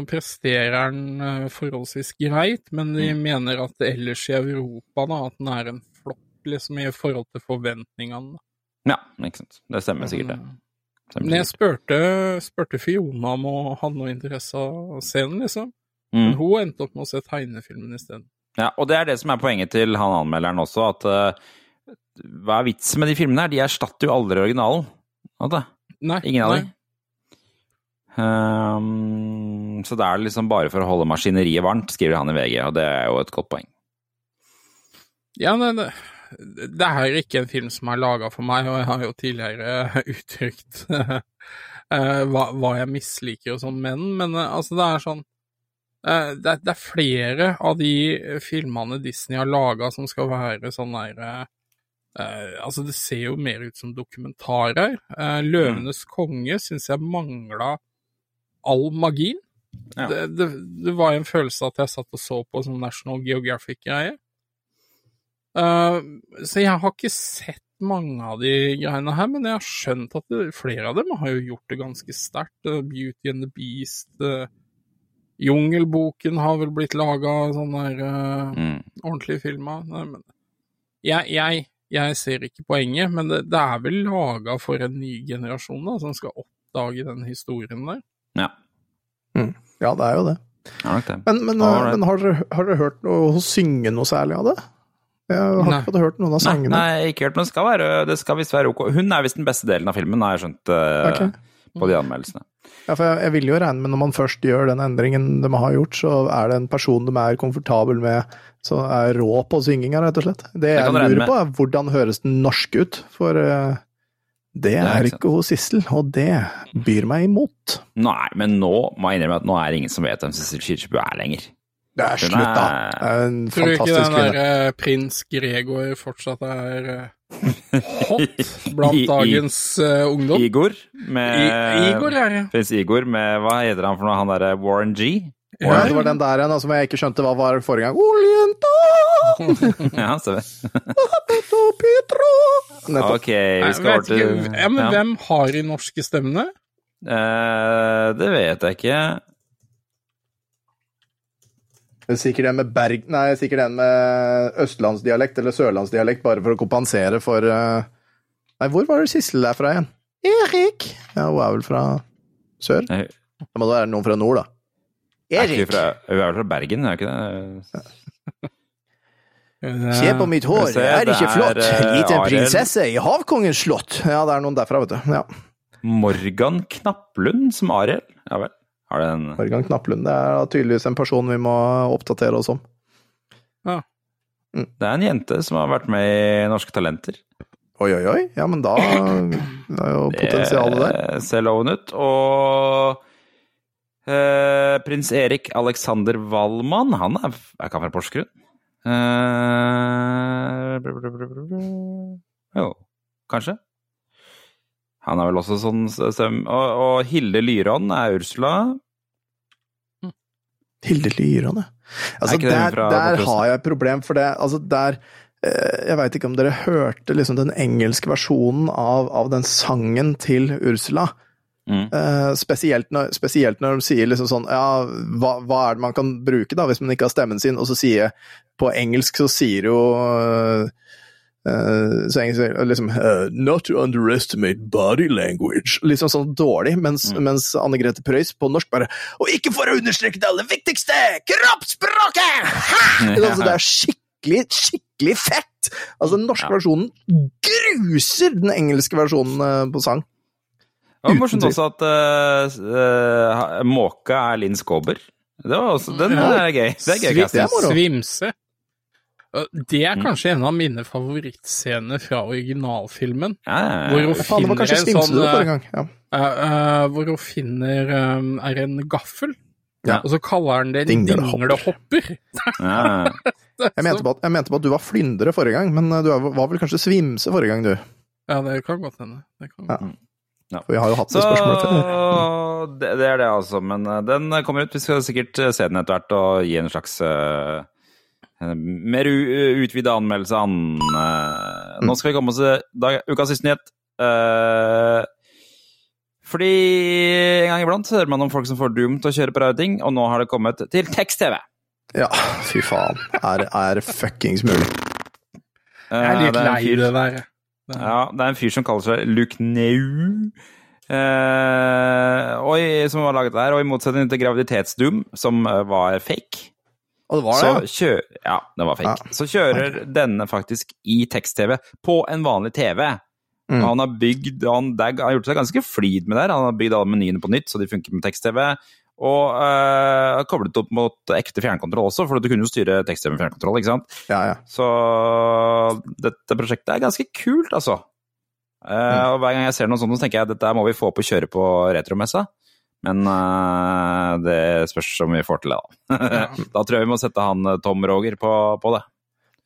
presterer den eh, forholdsvis greit, men de Mm. mener at ellers i Europa da, at den er en flopp liksom i forhold til forventningene. Ja, ikke sant. Det stemmer sikkert, det. Stemmer Men jeg spurte, spurte Fiona om hun hadde noe interesse av scenen, liksom. Mm. Men Mm. hun endte opp med å se tegnefilmen isteden. Ja, og det er det som er poenget til han anmelderen også, at uh, hva er vitsen med de filmene her? De erstatter jo aldri originalen. Du? Nei, Ingen av dem. Um, så det er liksom bare for å holde maskineriet varmt, skriver han i VG, og det er jo et godt poeng. Ja, det, det, her er ikke en film som er laga for meg, og jeg har jo tidligere uttrykt eh, hva, hva jeg misliker og sånn med den, men eh, altså, det er sånn eh, det, er- det er flere av de filmene Disney har laga som skal være sånn der Altså, det ser jo mer ut som dokumentarer. Eh, 'Løvenes konge' syns jeg mangla all magien. Ja. Det, det, det var en følelse at jeg satt og så på sånn National Geographic-greie. Eh, så jeg har ikke sett mange av de greiene her, men jeg har skjønt at det, flere av dem har jo gjort det ganske sterkt. Eh, Beauty and the Beast, uh, Jungelboken har vel blitt laga sånne der, uh, Mm. ordentlige filmer. Nei, men jeg, jeg, jeg ser ikke poenget, men det, det er vel laga for en ny generasjon da, som skal oppdage den historien der. Ja, Ja, det er jo det. Ja, okay. Men, men, Alright. men har, dere, har dere hørt noe synge noe særlig av det? Jeg har Nei. ikke fått hørt noen av sangene. nei, ikke hørt, men det skal, være, det skal visst være ok. Hun er visst den beste delen av filmen, har jeg skjønt eh, Ok. på de anmeldelsene. Ja, for jeg, jeg vil jo regne med når man først gjør den endringen de har gjort, så er det en person de er komfortabel med, som er rå på synginga, rett og slett. Det jeg lurer på, er hvordan høres den norsk ut? For uh, det det er ikke ikke hos Sissel, og det byr meg imot. Nei, men nå må jeg innrømme at nå er det ingen som vet hvem Sissel Kirkebø er lenger. Det er slutt, da. Det er en Tror du ikke den der eh, prins Gregor fortsatt er eh, hot blant I- i- dagens uh, ungdom? Igor I, med Igor er det. Prins Igor med Hva heter han for noe? Han derre Warren G? Ja, det var den der igjen som jeg ikke skjønte hva var forrige gang. Oljenta! Ja, stemmer. Petro! Nettopp. Ok, vi skal over til ja, men ja. hvem har de norske stemmene? Eh, Det vet jeg ikke. Det er Sikkert en med Berg... Nei, sikkert en med østlandsdialekt eller sørlandsdialekt, bare for å kompensere for eh, Nei, hvor var det Sissel er fra igjen? Erik! Ja, hun er vel fra sør? Nei, Da må det være noen fra nord, da. Er fra, hun er vel fra Bergen, er hun ikke det? Se på mitt hår, Se, er det ikke flott? eh, Liten prinsesse i havkongens slott. Ja, det er noen derfra, vet du. Ja. Morgan Knapplund som Ariel? Ja vel. Har det en Morgan Knapplund. Det er tydeligvis en person vi må oppdatere oss om. Ja. Det er en jente som har vært med i Norske Talenter. Oi, oi, oi. Ja, men da det er jo potensialet der. Det ser loven ut. Og eh, prins Erik Alexander Wallmann, han er, er ikke han fra Porsgrunn? Eh, br- br- br- br- br- jo, kanskje. Han er vel også sånn stemme. Og, og Hilde Lyron er Ursula. Hilde Lyrane. Altså, der, der har jeg et problem, for det Altså, der eh, Jeg veit ikke om dere hørte liksom den engelske versjonen av, av den sangen til Ursula. Mm. Uh, spesielt, når, spesielt når de sier liksom sånn Ja, hva, hva er det man kan bruke, da, hvis man ikke har stemmen sin? Og så sier På engelsk så sier jo eh, eh, så engelsk, liksom uh, Not to underestimate body language. Liksom sånn dårlig, mens, Mm. mens Anne Grete Preus på norsk bare Og ikke for å understreke det aller viktigste! Kroppsspråket! Ha! Altså, det er skikkelig, skikkelig fett! Altså, den norske Ja. versjonen gruser den engelske versjonen eh, på sang. Det var morsomt også at uh, eh, Måka er Linn Skåber. Det var også, den Ja. er gøy. Det er gøy. Svimse. Det er Mm. kanskje en av mine favorittscener fra originalfilmen. Ja, ja, Hvor hun Faen, det var finner en sånn eh, gang. Ja. eh, eh, Hvor hun finner eh, er en gaffel, Ja. og så kaller han det en Dinglehopper. Jeg, mente på at, jeg mente på at du var flyndre forrige gang, men du var vel kanskje svimse forrige gang, du. Ja, det kan godt hende. Det kan Ja. godt. For vi har jo hatt det spørsmålet før. det, det er det, altså. Men den kommer ut. Vi skal sikkert se den etter hvert og gi en slags eh, mer utvida anmeldelsene. Nå skal vi komme oss til dag, ukas siste nyhet. Eh, fordi en gang iblant hører man om folk som får Doom til å kjøre på rare ting, og nå har det kommet til tekst-TV. Ja, fy faen. Er, er fuckings mulig. Eh, Jeg er litt det lei det der. Ja, det er en fyr som kaller seg Lukneu. Eh, og i, som har laget det her, og i motsetning til Graviditetsdoom, som eh, var fake, Og det var så det, kjø Ja, det var fake. Ja. Så kjører denne faktisk i tekst-TV på en vanlig TV. Mm. Han har bygd han, han har gjort seg ganske flid med det. Han har bygd alle menyene på nytt, så de funker med tekst-TV. Og øh, koblet opp mot ekte fjernkontroll også, for du kunne jo styre tekst-TV med fjernkontroll. ikke sant? Ja, ja. Så dette prosjektet er ganske kult, altså. Eh, Og hver gang jeg ser noe sånt, så tenker jeg at dette må vi få opp og kjøre på retromessa. Men uh, det spørs om vi får til det, da. da tror jeg vi må sette han eh, Tom Roger på, på det.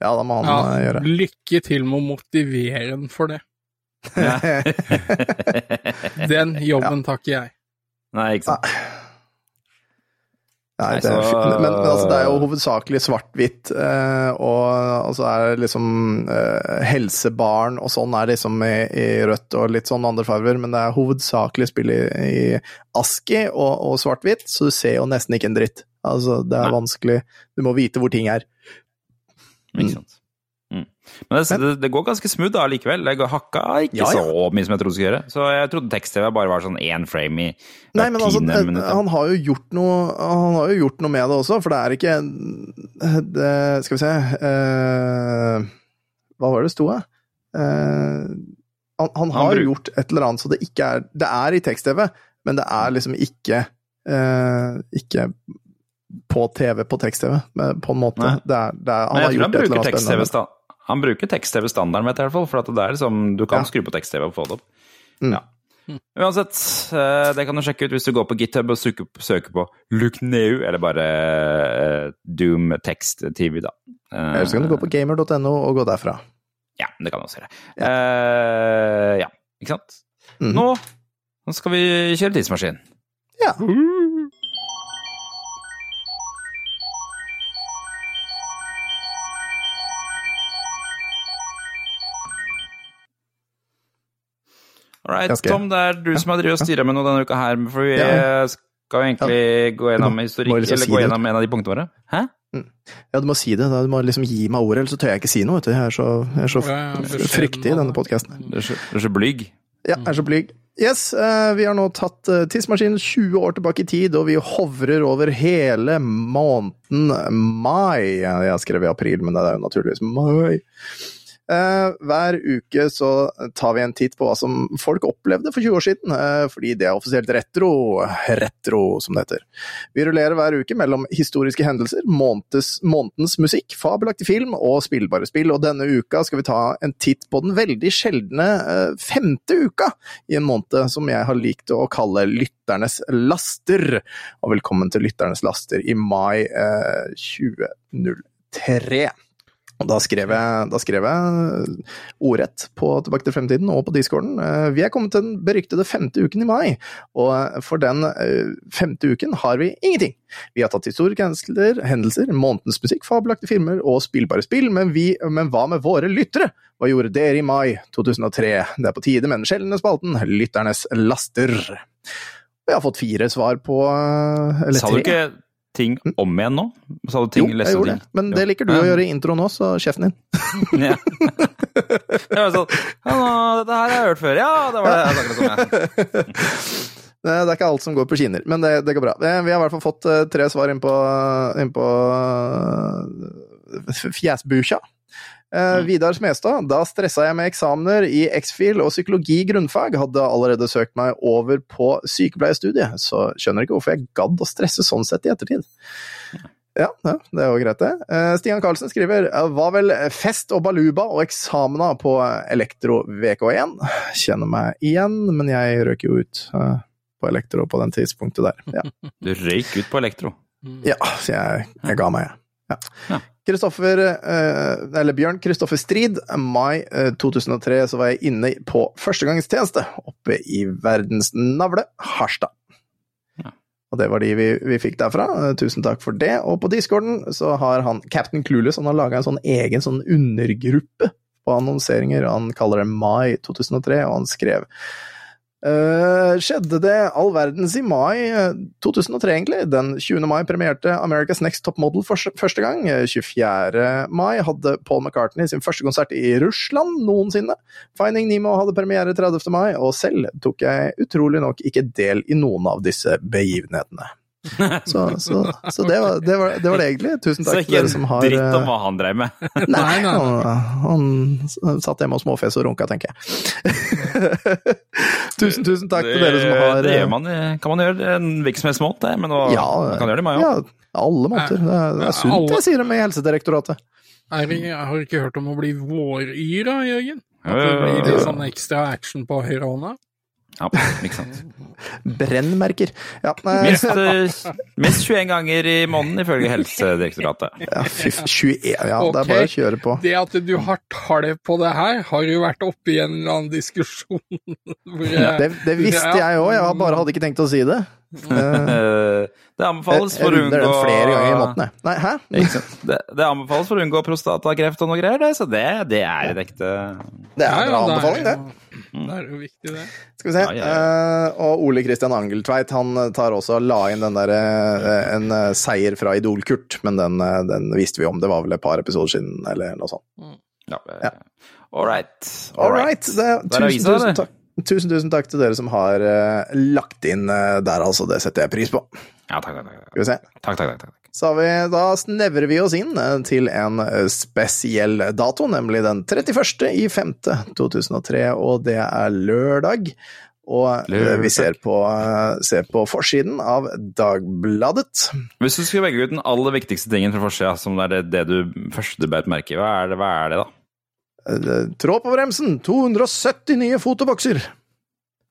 Ja, da må han Ja, eh, gjøre. lykke til med å motivere den for det. Den jobben takker jeg. Nei, ikke sant. Nei, det er, men, men altså, det er jo hovedsakelig svart-hvitt, eh, og altså er det liksom eh, helsebarn og sånn er liksom i, i rødt og litt sånn andre farger, men det er hovedsakelig spill i, i ASKI og, og svart-hvitt, så du ser jo nesten ikke en dritt. Altså, det er vanskelig Du må vite hvor ting er. Ikke sant? Men det, det, det går ganske smooth da likevel. Det går- hakka ikke Ja, ja. så mye som jeg trodde det skulle gjøre. Så jeg trodde tekst-TV bare var sånn én frame i Nei, men altså, tiende eh, han har jo gjort noe Han har jo gjort noe med det også, for det er ikke det, Skal vi se uh, Hva var det det sto, da? Uh, han, han har han gjort et eller annet så det ikke er Det er i tekst-TV, men det er liksom ikke eh, Ikke på TV på tekst-TV, på en måte. Er, er, Men jeg tror han bruker tekst-TV han bruker tekst-TV-standarden, vet jeg i hvert fall. For at det er liksom, du kan Ja. skru på tekst-TV og få det opp. Mm. Ja. Uansett, eh, det kan du sjekke ut hvis du går på GitHub og søker, søker på Lukneu, eller bare eh, Doom Text-TV, da. Eh, Eller så kan du gå på gamer.no og gå derfra. Ja, det kan du også gjøre. Eh, ja, ikke sant? Mm. Nå, nå skal vi kjøre tidsmaskin. Ja. All right, Tom, det er du som har drevet og styra med noe denne uka her. For vi Ja. skal jo egentlig gå gjennom historikk, liksom eller si gå det. gjennom en av de punktene våre. Hæ? Ja, du må si det. Du må liksom gi meg ordet, ellers så tør jeg ikke si noe. Vet du. Jeg er så, jeg er så fryktig i denne podkasten. Du er så, blyg. Ja, jeg er så blyg. Yes, eh, vi har nå tatt eh, tidsmaskinen 20 år tilbake i tid, og vi hovrer over hele måneden mai. Jeg har skrevet april, men det er jo naturligvis mai. Eh, hver uke så tar vi en titt på hva som folk opplevde for 20 år siden, eh, fordi det er offisielt retro. Retro, som det heter. Vi rullerer hver uke mellom historiske hendelser, måneds, månedens musikk, fabelaktig film og spillbare spill, og denne uka skal vi ta en titt på den veldig sjeldne eh, femte uka i en måned som jeg har likt å kalle Lytternes laster. Og velkommen til Lytternes laster i mai eh, 2003. Og da skrev jeg, da skrev jeg ordrett på Tilbake til fremtiden og på discorden. Eh, Vi er kommet til den beryktede femte uken i mai, og for den eh, femte uken har vi ingenting. Vi har tatt historiske hendelser, hendelser, månedens musikk, fabelaktige filmer og spillbare spill, men, vi, men hva med våre lyttere? Hva gjorde dere i mai 2003? Det er på tide med den sjeldne spalten Lytternes laster. Vi har fått fire svar på eh, Eller Sa du ikke ting om igjen nå? Sa du Jo, jeg gjorde ting. det, men Jo. det liker du å gjøre i introen òg, så kjeften din. Ja. Jeg var sånn Ja, dette her har jeg hørt før. Ja, det var det. sånn. Det er ikke alt som går på skinner, men det, det går bra. Eh, Vi har i hvert fall fått eh, tre svar inn på, inn på eh, Eh, Vidar Smestad, da stressa jeg med eksamener i X-fil og psykologi grunnfag, hadde allerede søkt meg over på sykepleierstudiet, så skjønner ikke hvorfor jeg gadd å stresse sånn sett i ettertid. Ja, ja, det er jo greit, det. Uh, Stian Karlsen skriver eh, var vel fest og baluba og eksamener på Elektro VK1. Kjenner meg igjen, men jeg røk jo ut uh, på Elektro på den tidspunktet der. Ja, Du røyk ut på elektro. ja så jeg, jeg ga meg, jeg. Ja. Ja. Kristoffer, eh, eller Bjørn Kristoffer Strid, mai eh, 2003 så var jeg inne på førstegangstjeneste oppe i verdens navle, Harstad. Ja. Og det var de vi, vi fikk derfra. Eh, Tusen takk for det. Og på discorden så har han Captain Clueless han har laga en sånn egen sånn undergruppe på annonseringer. Han kaller det Mai 2003, og han skrev Eh, skjedde det all verdens i mai eh, 2003, egentlig. Den 20. mai premierte America's Next Top Model for første gang. Eh, 24. mai hadde Paul McCartney sin første konsert i Russland noensinne. Finding Nemo hadde premiere 30. mai, og selv tok jeg utrolig nok ikke del i noen av disse begivenhetene. Så, så, så det, var, det, var, det var det egentlig. Tusen Så takk til ikke dere som en dritt om eh, hva han dreiv med. Nei, Nei, nei. Han, han satt hjemme og småfes og runka, tenker jeg. tusen, tusen takk til dere som har Det eh, gjør man, kan man gjøre en hvilken som helst måte, det, men hva- Ja, man kan gjøre det i mai ja, alle måter. Det er, det er sunt, alle- jeg sier det med Helsedirektoratet. Jeg har ikke hørt om å bli våryr Jørgen? At det blir litt sånn ekstra action på høyre hånda? Ja, ikke sant. Brennmerker. Ja, Minst, eh, minst 21 ganger i måneden, ifølge Helsedirektoratet. ja, fy, 21, ja, det er bare å kjøre på. Det at du har tall på det her, har jo vært oppe i en eller annen diskusjon. hvor jeg- Det, det visste jeg òg, jeg bare hadde ikke tenkt å si det. Eh, Eh, Det anbefales for å unngå flere ganger i måneden. Nei, hæ? Det, det anbefales for å unngå prostatakreft og noe greier, det, så det, det er en ekte Det er en bra anbefaling, det. Det er jo viktig, det. Skal vi se. Ja, ja, Eh, og Ole Kristian Angeltveit han tar også la inn den der, eh, en eh, seier fra Idol-Kurt, men den, eh, den visste vi om. Det var vel et par episoder siden, eller noe sånt. ja, Ja. All right. All right. Tusen, tusen, takk. tusen, tusen takk til dere som har uh, lagt inn uh, der, altså. Det setter jeg pris på. Ja, takk, takk, takk. Skal vi se. takk, takk, takk, takk. Så har vi, da snevrer vi oss inn eh, til en eh, spesiell dato, nemlig den 31. i 5. 2003, og det er lørdag. Og eh, vi ser på, eh, ser på forsiden av Dagbladet. Hvis du skulle velge ut den aller viktigste tingen fra forsida, som er det, det du første du beit merke i, hva det, hva er det da? Eh, Trå på bremsen! 270 nye fotobokser!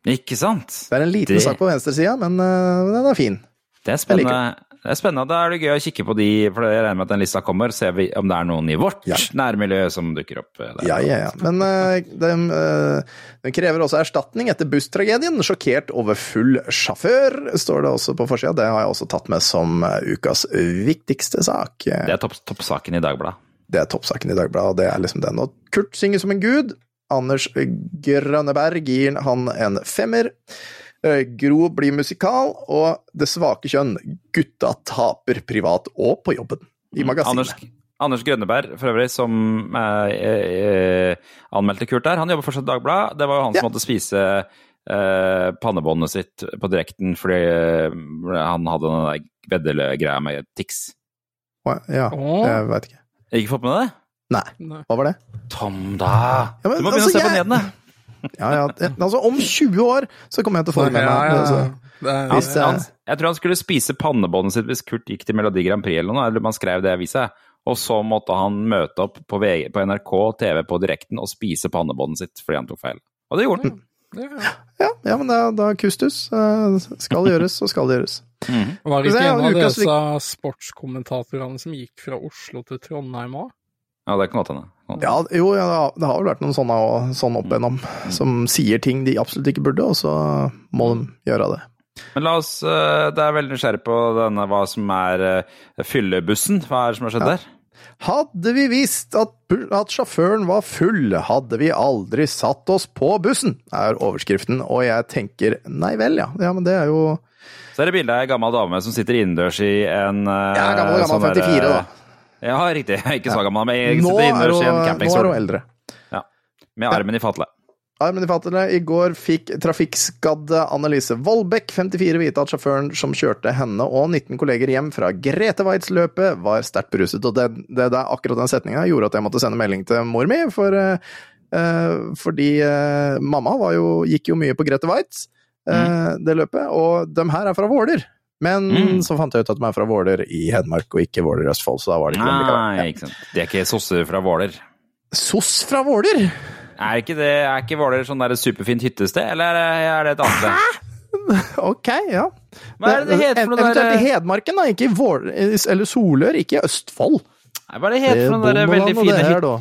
Ikke sant? Det er en liten Det- sak på venstresida, men den er fin. Det er spennende. Det er spennende. Da er det gøy å kikke på de, for jeg regner med at den lista kommer. Se om det er noen i vårt Ja. nærmiljø som dukker opp. eh, Der. Ja, ja, ja. Men uh, den, uh, den krever også erstatning etter busstragedien. Sjokkert over full sjåfør, står det også på forsida. Det har jeg også tatt med som ukas viktigste sak. Det er topp, toppsaken i Dagbladet. Det er toppsaken i Dagbladet, og det er liksom den. Og Kurt synger som en gud. Anders Grønneberg gir han en femmer. Eh, Gro blir musikal, og Det svake kjønn. Gutta taper privat og på jobben. I magasinet. Anders, Anders Grønneberg, for øvrig, som eh, eh, anmeldte Kurt der, han jobber fortsatt i Dagbladet. Det var jo han som måtte spise eh, pannebåndet sitt på direkten fordi eh, han hadde den der veddelgreia med Tix. Ja, jeg veit ikke. Ikke fått med deg det? Nei, Nei. hva var det? Tom, da! Ja, men du må begynne altså, å se på jeg- nyhetene. Ja, ja. Altså, om 20 år så kommer jeg til å få det med Ja, meg. ja, Altså, er, Hvis Han, jeg- han, jeg tror han skulle spise pannebåndet sitt hvis Kurt gikk til Melodi Grand Prix eller noe, eller man skrev det i avisa. Og så måtte han møte opp på, VG, på NRK TV på direkten og spise pannebåndet sitt fordi han tok feil. Og det gjorde han. ja. Ja, ja, men da, da kustus. eh, Skal gjøres, så skal det gjøres. Var det ikke en av disse sportskommentatorene som gikk fra Oslo til Trondheim òg? Ja, det kan godt hende. Ja, jo, ja, det har- vel vært noen sånne og- sånn opp igjennom, som sier ting de absolutt ikke burde, og så må de gjøre det. Men la oss eh, Det er veldig nysgjerrig på denne, hva som er eh, fyllebussen. Hva er det som har skjedd der? Hadde vi visst at, at sjåføren var full, hadde vi aldri satt oss på bussen, er overskriften, og jeg tenker nei vel, ja. Ja, men det er jo Så er det bilde av ei gammel dame som sitter innendørs i en eh, Ja, gammel, gammel, sånn der, 54 da. Ja, riktig. Ikke så gammel, men jeg sitter inne og i en hun, nå er hun eldre. Ja. Med armen i fatle. Armen i fatle. I går fikk trafikkskadde Annelise Vollbekk, 54, vite at sjåføren som kjørte henne og 19 kolleger hjem fra Grete-Waitz-løpet, var sterkt beruset. Og det, det, det, akkurat den setninga gjorde at jeg måtte sende melding til mor mi, for, eh, eh, fordi eh, mamma var jo, gikk jo mye på Grete-Waitz, Mm. det løpet, og de her er fra Våler. Men Mm. så fant jeg ut at de er fra Våler i Hedmark og ikke Våler i Østfold, så da var det ikke. Nei, ikke sant. Det er ikke sosser fra Våler. Soss fra Våler! Er ikke, det, er ikke Våler sånn der superfint hyttested, eller er det et annet sted? Ok, ja. Hva er det det heter for noe Eventuelt i der Hedmarken, da. Ikke i Vår... Eller Solør, ikke i Østfold. Nei, Hva er det heter for noe der veldig fine hytte...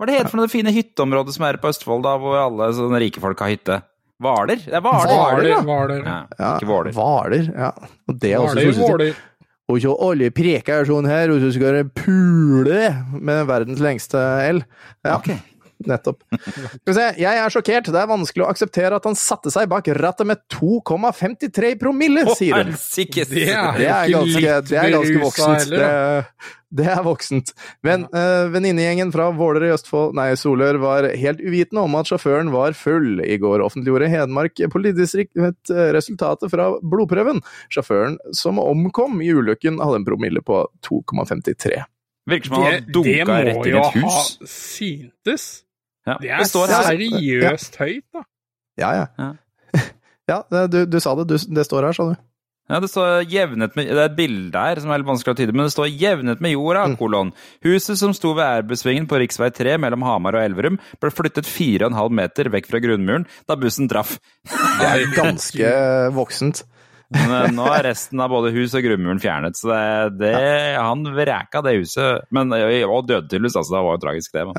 Hva er det heter for noe det fine hytteområdet som er på Østfold, da, hvor alle sånne rike folk har hytte? Hvaler? Det er Hvaler. Hvaler, ja. Hvaler. Ja, Ja, ikke hvaler. Hvaler. Ja. Og det er også Hvaler, valer. Hvaler. Og så alle preker sånn her, og så skal det pule med verdens lengste L. Ja. Ok. Nettopp. Skal vi se, jeg er sjokkert. Det er vanskelig å akseptere at han satte seg bak rattet med 2,53 promille, sier hun. Det er Det er ganske, det er ganske voksent. Det, det er voksent. Men uh, venninnegjengen fra Våler i Østfold, nei, Solør var helt uvitende om at sjåføren var full. I går offentliggjorde Hedmark politidistrikt eh, resultatet fra blodprøven. Sjåføren som omkom i ulykken, hadde en promille på 2,53. Virker som han har Det, det dunka må rett inn i jo ha syntes. Ja. Det er seriøst høyt, da. Ja, ja. Ja. Ja, du, du sa det. Du, det står her, sa du. Ja, det står jevnet med, det er et bilde her som er litt vanskelig å tyde, men det står 'jevnet med jorda', Mm. kolon. Huset som sto ved erbesvingen på rv. 3 mellom Hamar og Elverum, ble flyttet 4,5 meter vekk fra grunnmuren da bussen traff. Det er ganske voksent. Men eh, nå er resten av både hus og grunnmuren fjernet, så det, det Han vreka det huset. Men, og døde tydeligvis, altså. Det var jo tragisk, det. Men.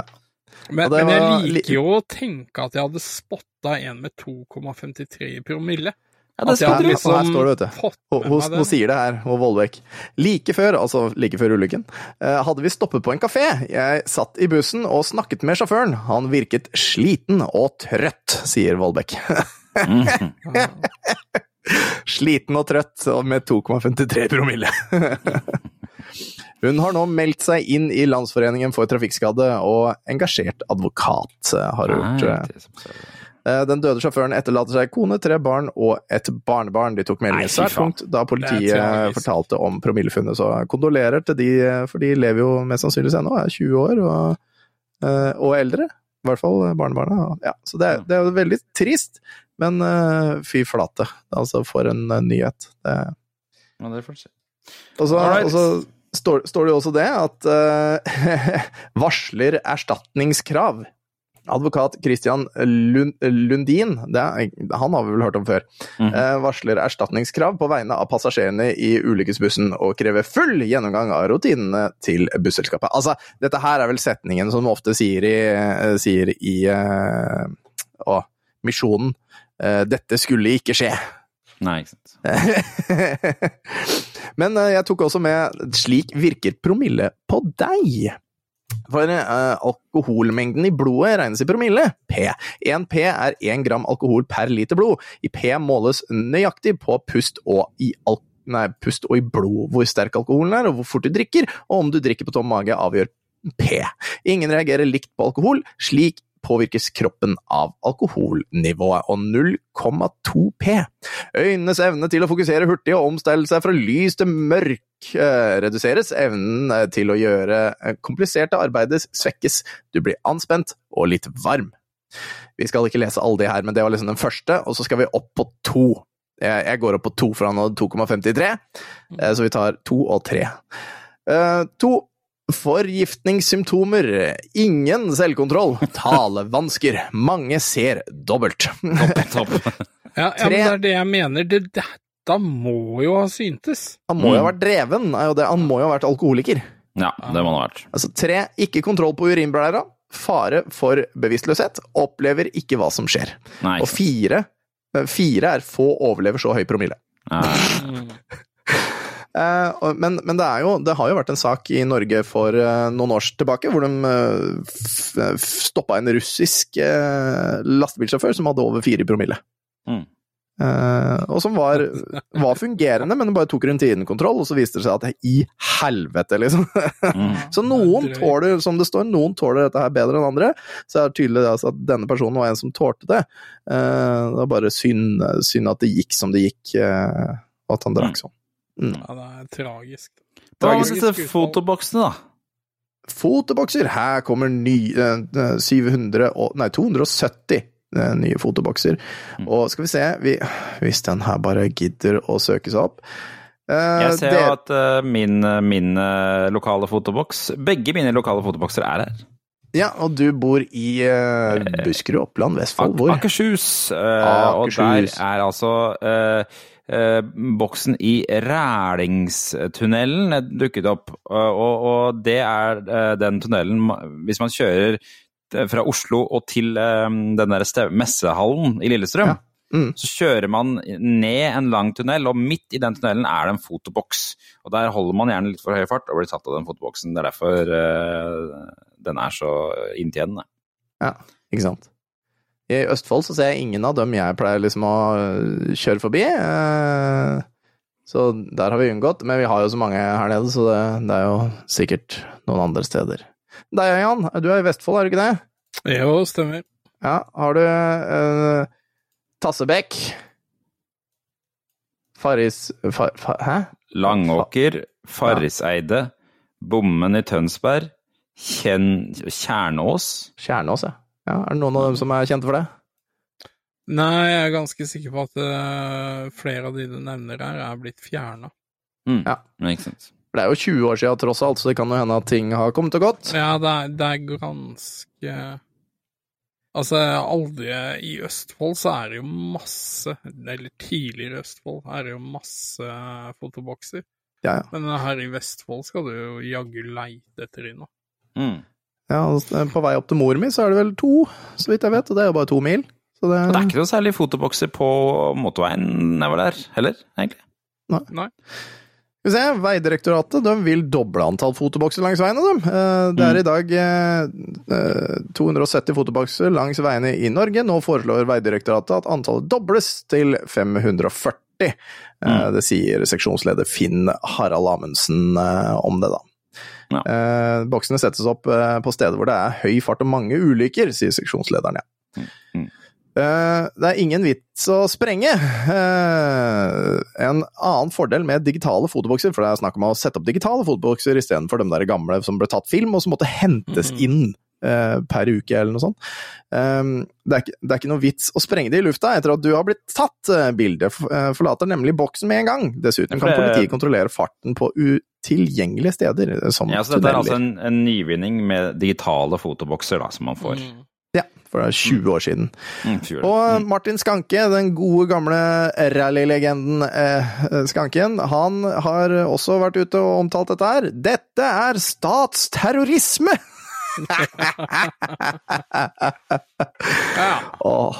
Men, men jeg var liker jo å tenke at jeg hadde spotta en med 2,53 i promille. Ja, det du. liksom Her står det, vet du. Hun, sier det her, hun Vollbekk. Like før, altså like før ulykken, eh, hadde vi stoppet på en kafé. Jeg satt i bussen og snakket med sjåføren. Han virket sliten og trøtt, sier Vollbekk. sliten og trøtt og med 2,53 promille. Hun har nå meldt seg inn i Landsforeningen for trafikkskadde, og engasjert advokat eh, har hun gjort. eh. Eh, Den døde sjåføren etterlater seg kone, tre barn og et barnebarn. De tok melding meldingen svært tungt da politiet fortalte om promillefunnet. Så kondolerer til de, for de lever jo mest sannsynligvis ennå, er 20 år og, og eldre. I hvert fall barnebarna. Ja, så det, er- det er jo veldig trist, men fy flate. Altså, for en nyhet. Det, Ja, det får du Alright. og så står, står det jo også det at uh, varsler erstatningskrav. Advokat Christian Lundin, det er, han har vi vel hørt om før, mm. varsler erstatningskrav på vegne av passasjerene i ulykkesbussen og krever full gjennomgang av rutinene til busselskapet. Altså, dette her er vel setningen som ofte sier i, eh, sier i å, Misjonen. Dette skulle ikke skje. Nei, ikke sant. Men eh, jeg tok også med 'slik virker promille på deg'. For uh, alkoholmengden i blodet regnes i promille, P. 1 P er 1 gram alkohol per liter blod. I P måles nøyaktig på pust og i alkohol nei, pust og i blod hvor sterk alkoholen er, og hvor fort du drikker, og om du drikker på tom mage avgjør P. Ingen reagerer likt på alkohol, slik påvirkes kroppen av alkoholnivået, og 0,2 P. Øynenes evne til å fokusere hurtig og omstille seg fra lys til mørk eh, reduseres. Evnen eh, til å gjøre eh, kompliserte arbeider svekkes. Du blir anspent og litt varm. Vi skal ikke lese alle de her, men det var liksom den første, og så skal vi opp på to. Jeg, går opp på to, for han hadde 2,53, eh, så vi tar to og tre. To. Forgiftningssymptomer. Ingen selvkontroll. Talevansker. Mange ser dobbelt. Topp. Ja, ja, men det er det jeg mener. Det, dette må jo ha syntes. Han må jo ha Mm. vært dreven, er jo det. Han må jo ha vært alkoholiker. Ja, det må han ha vært. Altså tre, ikke kontroll på urinblæra. Fare for bevisstløshet. Opplever ikke hva som skjer. Nei, Og fire, fire er få overlever så høy promille. Ja. Eh, men, men det, er jo, det har jo vært en sak i Norge for eh, noen år tilbake, hvor de uh, stoppa en russisk eh, lastebilsjåfør som hadde over fire promille. Mm. Eh, og som var, var fungerende, men bare tok rutinekontroll, og så viste det seg at i helvete, liksom. Mm. Så noen tåler, som det står, noen tåler dette her bedre enn andre. Så er det tydelig altså, at denne personen var en som tålte det. Eh, det var bare synd, synd at det gikk som det gikk, eh, og at han drakk sånn. Mm. Ja, det er tragisk. Hva med Tragisk disse fotoboksene, da? Fotobokser! Her kommer ny, eh, 700 og, nei, 270 eh, nye fotobokser. Mm. Og skal vi se vi, Hvis den her bare gidder å søke seg opp eh, Jeg ser jo at eh, min, min eh, lokale fotoboks Begge mine lokale fotobokser er her. Ja, og du bor i uh, Buskerud, Oppland, Vestfold. Hvor? Akershus. eh, Og der er altså eh, eh, boksen i Rælingstunnelen dukket opp. Og, og, og det er eh, den tunnelen Hvis man kjører eh, fra Oslo og til eh, den der messehallen i Lillestrøm, Ja. Mm. så kjører man ned en lang tunnel, og midt i den tunnelen er det en fotoboks. Og der holder man gjerne litt for høy fart og blir tatt av den fotoboksen. Det er derfor eh, den er så inntjenende. Ja, ikke sant. I Østfold så ser jeg ingen av dem jeg pleier liksom å øh, kjøre forbi. eh, Så der har vi unngått. Men vi har jo så mange her nede, så det, det er jo sikkert noen andre steder. Deg, Jan. Du er i Vestfold, er du ikke det? Jo, stemmer. Ja. Har du uh, Tassebekk? Farris... Far, far, hæ? Langåker, Farriseide, Bommen i Tønsberg, Kjern, Kjernås Kjernås, ja. Ja. Er det noen av dem som er kjente for det? Nei, jeg er ganske sikker på at uh, flere av de du nevner her, er blitt fjerna. Mm. Ja. Makes sense. For det er jo 20 år siden tross alt, så det kan jo hende at ting har kommet og gått. Ja, det er, det er ganske Altså, aldri I Østfold så er det jo masse Eller tidligere i Østfold er det jo masse fotobokser. Ja, ja. Men her i Vestfold skal du jo jaggu leite etter de nå. Mm. Ja altså, på vei opp til mor mi så er det vel to, så vidt jeg vet, og det er jo bare to mil. Så det, Og det er ikke noe særlig fotobokser på motorveien nedover der heller, egentlig. Nei. Skal vi se, Vegdirektoratet de vil doble antall fotobokser langs veiene. De. Eh, Det er i dag eh, eh, 270 fotobokser langs veiene i Norge. Nå foreslår Vegdirektoratet at antallet dobles til 540. Mm. Det sier seksjonsleder Finn Harald Amundsen eh, om det, da. Ja. Eh, Boksene settes opp eh, på steder hvor det er høy fart og mange ulykker, sier seksjonslederen. ja. Mm. Eh, Det er ingen vits å sprenge. Eh, En annen fordel med digitale fotobokser, for det er snakk om å sette opp digitale fotobokser istedenfor de der gamle som ble tatt film, og som måtte hentes mm. inn per uke eller noe sånt. Eh, Det er, ikke, det er ikke noe vits å sprenge det i lufta etter at du har blitt tatt. Eh, Bildet eh, forlater nemlig boksen med en gang. Dessuten kan politiet kontrollere farten på utilgjengelige steder, eh, som Ja, så dette er altså en, en nyvinning med digitale fotobokser da, som man får. Mm. Ja, for det er 20 år siden. Mm. Og Martin Skanke, den gode gamle rallylegenden eh, Skanken, han har også vært ute og omtalt dette her. Dette er statsterrorisme! Ja. Åh.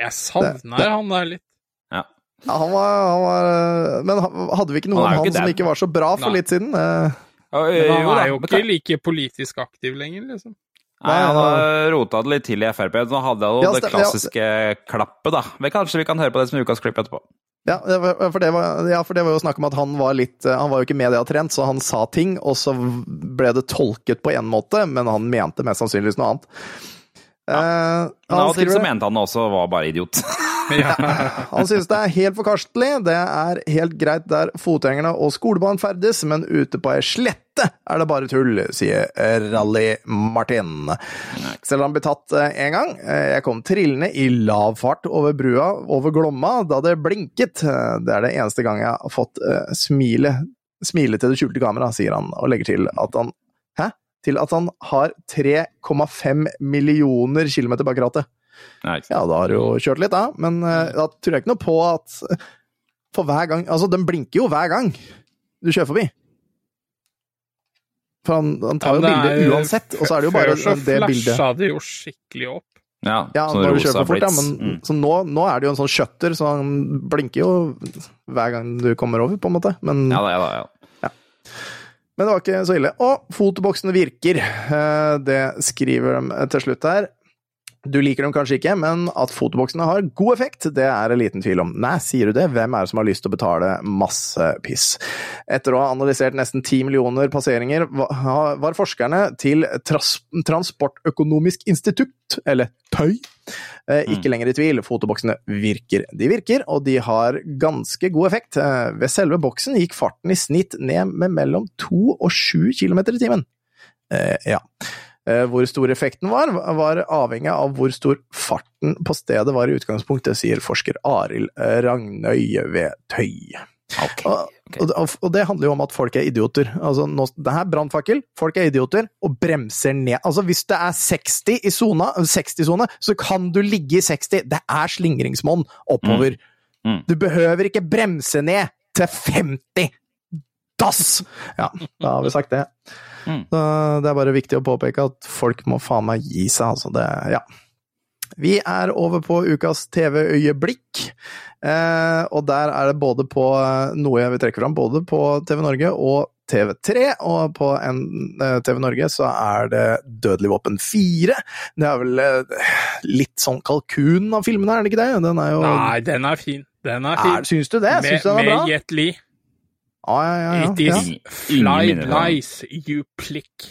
Jeg savner han der litt. Ja. Ja, han var, han var Men hadde vi ikke noe om han, han ikke som ikke var så bra for Nei. litt siden? Eh, Men han er jo ikke like politisk aktiv lenger, liksom. Nei, han har rota det litt til i Frp. Så hadde jeg jo Ja, det klassiske klappet, da. Men kanskje vi kan høre på det som ukas klipp etterpå. Ja, for det var, ja, for det var jo snakk om at han var litt Han var jo ikke mediatrent, så han sa ting, og så ble det tolket på én måte, men han mente mest sannsynligvis noe annet. Eh, Men han av og til så mente han også var bare idiot. Han synes det er helt forkastelig. Det er helt greit der fotgjengerne og skolebarn ferdes, men ute på ei slette er det bare tull, sier Rally Martin. Selv om han ble tatt én gang. eh, Jeg kom trillende i lav fart over brua over Glomma da det blinket. Eh, Det er det eneste gang jeg har fått eh, smile, smile til det skjulte kamera, sier han, og legger til at han Hæ? Til at han har 3,5 millioner kilometer bak rattet. Nei. Ja, da har du jo kjørt litt, da. Men eh, da tror jeg ikke noe på at For hver gang Altså, den blinker jo hver gang du kjører forbi. For han, han tar Ja, jo men bilde er- uansett, og så er det jo bare Før så det bildet. flasha det jo skikkelig opp. Ja, Ja, når du kjører for fort, ja, men Mm. så nå, nå er det jo en sånn shutter, så han blinker jo hver gang du kommer over, på en måte. Men, Ja da, ja da. Ja. men det var ikke så ille. Og fotoboksene virker. Eh, Det skriver de til slutt her. Du liker dem kanskje ikke, men at fotoboksene har god effekt, det er det liten tvil om. Nei, sier du det? Hvem er det som har lyst til å betale masse piss? Etter å ha analysert nesten ti millioner passeringer, var forskerne til Transportøkonomisk institutt, eller TØI, eh, ikke lenger i tvil. Fotoboksene virker. De virker, og de har ganske god effekt. Eh, Ved selve boksen gikk farten i snitt ned med mellom to og sju kilometer i timen. Eh, ja. Eh, Hvor stor effekten var, var avhengig av hvor stor farten på stedet var i utgangspunktet, sier forsker Arild Ragnøy ved Tøy. Ok. Og, og, og det handler jo om at folk er idioter. Altså, nå, det her er brannfakkel, folk er idioter, og bremser ned. Altså, hvis det er 60 i sona, 60-sone, så kan du ligge i 60. Det er slingringsmonn oppover. Mm. Mm. Du behøver ikke bremse ned til 50! Dass! Ja, da har vi sagt det. Mm. Så det er bare viktig å påpeke at folk må faen meg gi seg, altså. Det, ja. Vi er over på ukas TV-øyeblikk. Eh, og der er det både på eh, noe jeg vil trekke fram, både på TV Norge og TV3, og på en, eh, TV Norge så er det Dødelig våpen 4. Det er vel litt sånn kalkun av filmene, er det ikke det? Den er jo Nei, den er fin. Den er er, fin. Syns du det? Syns du den er bra? med Jet Li. Ja, ja, ja, ja, It is fly lies, you plick.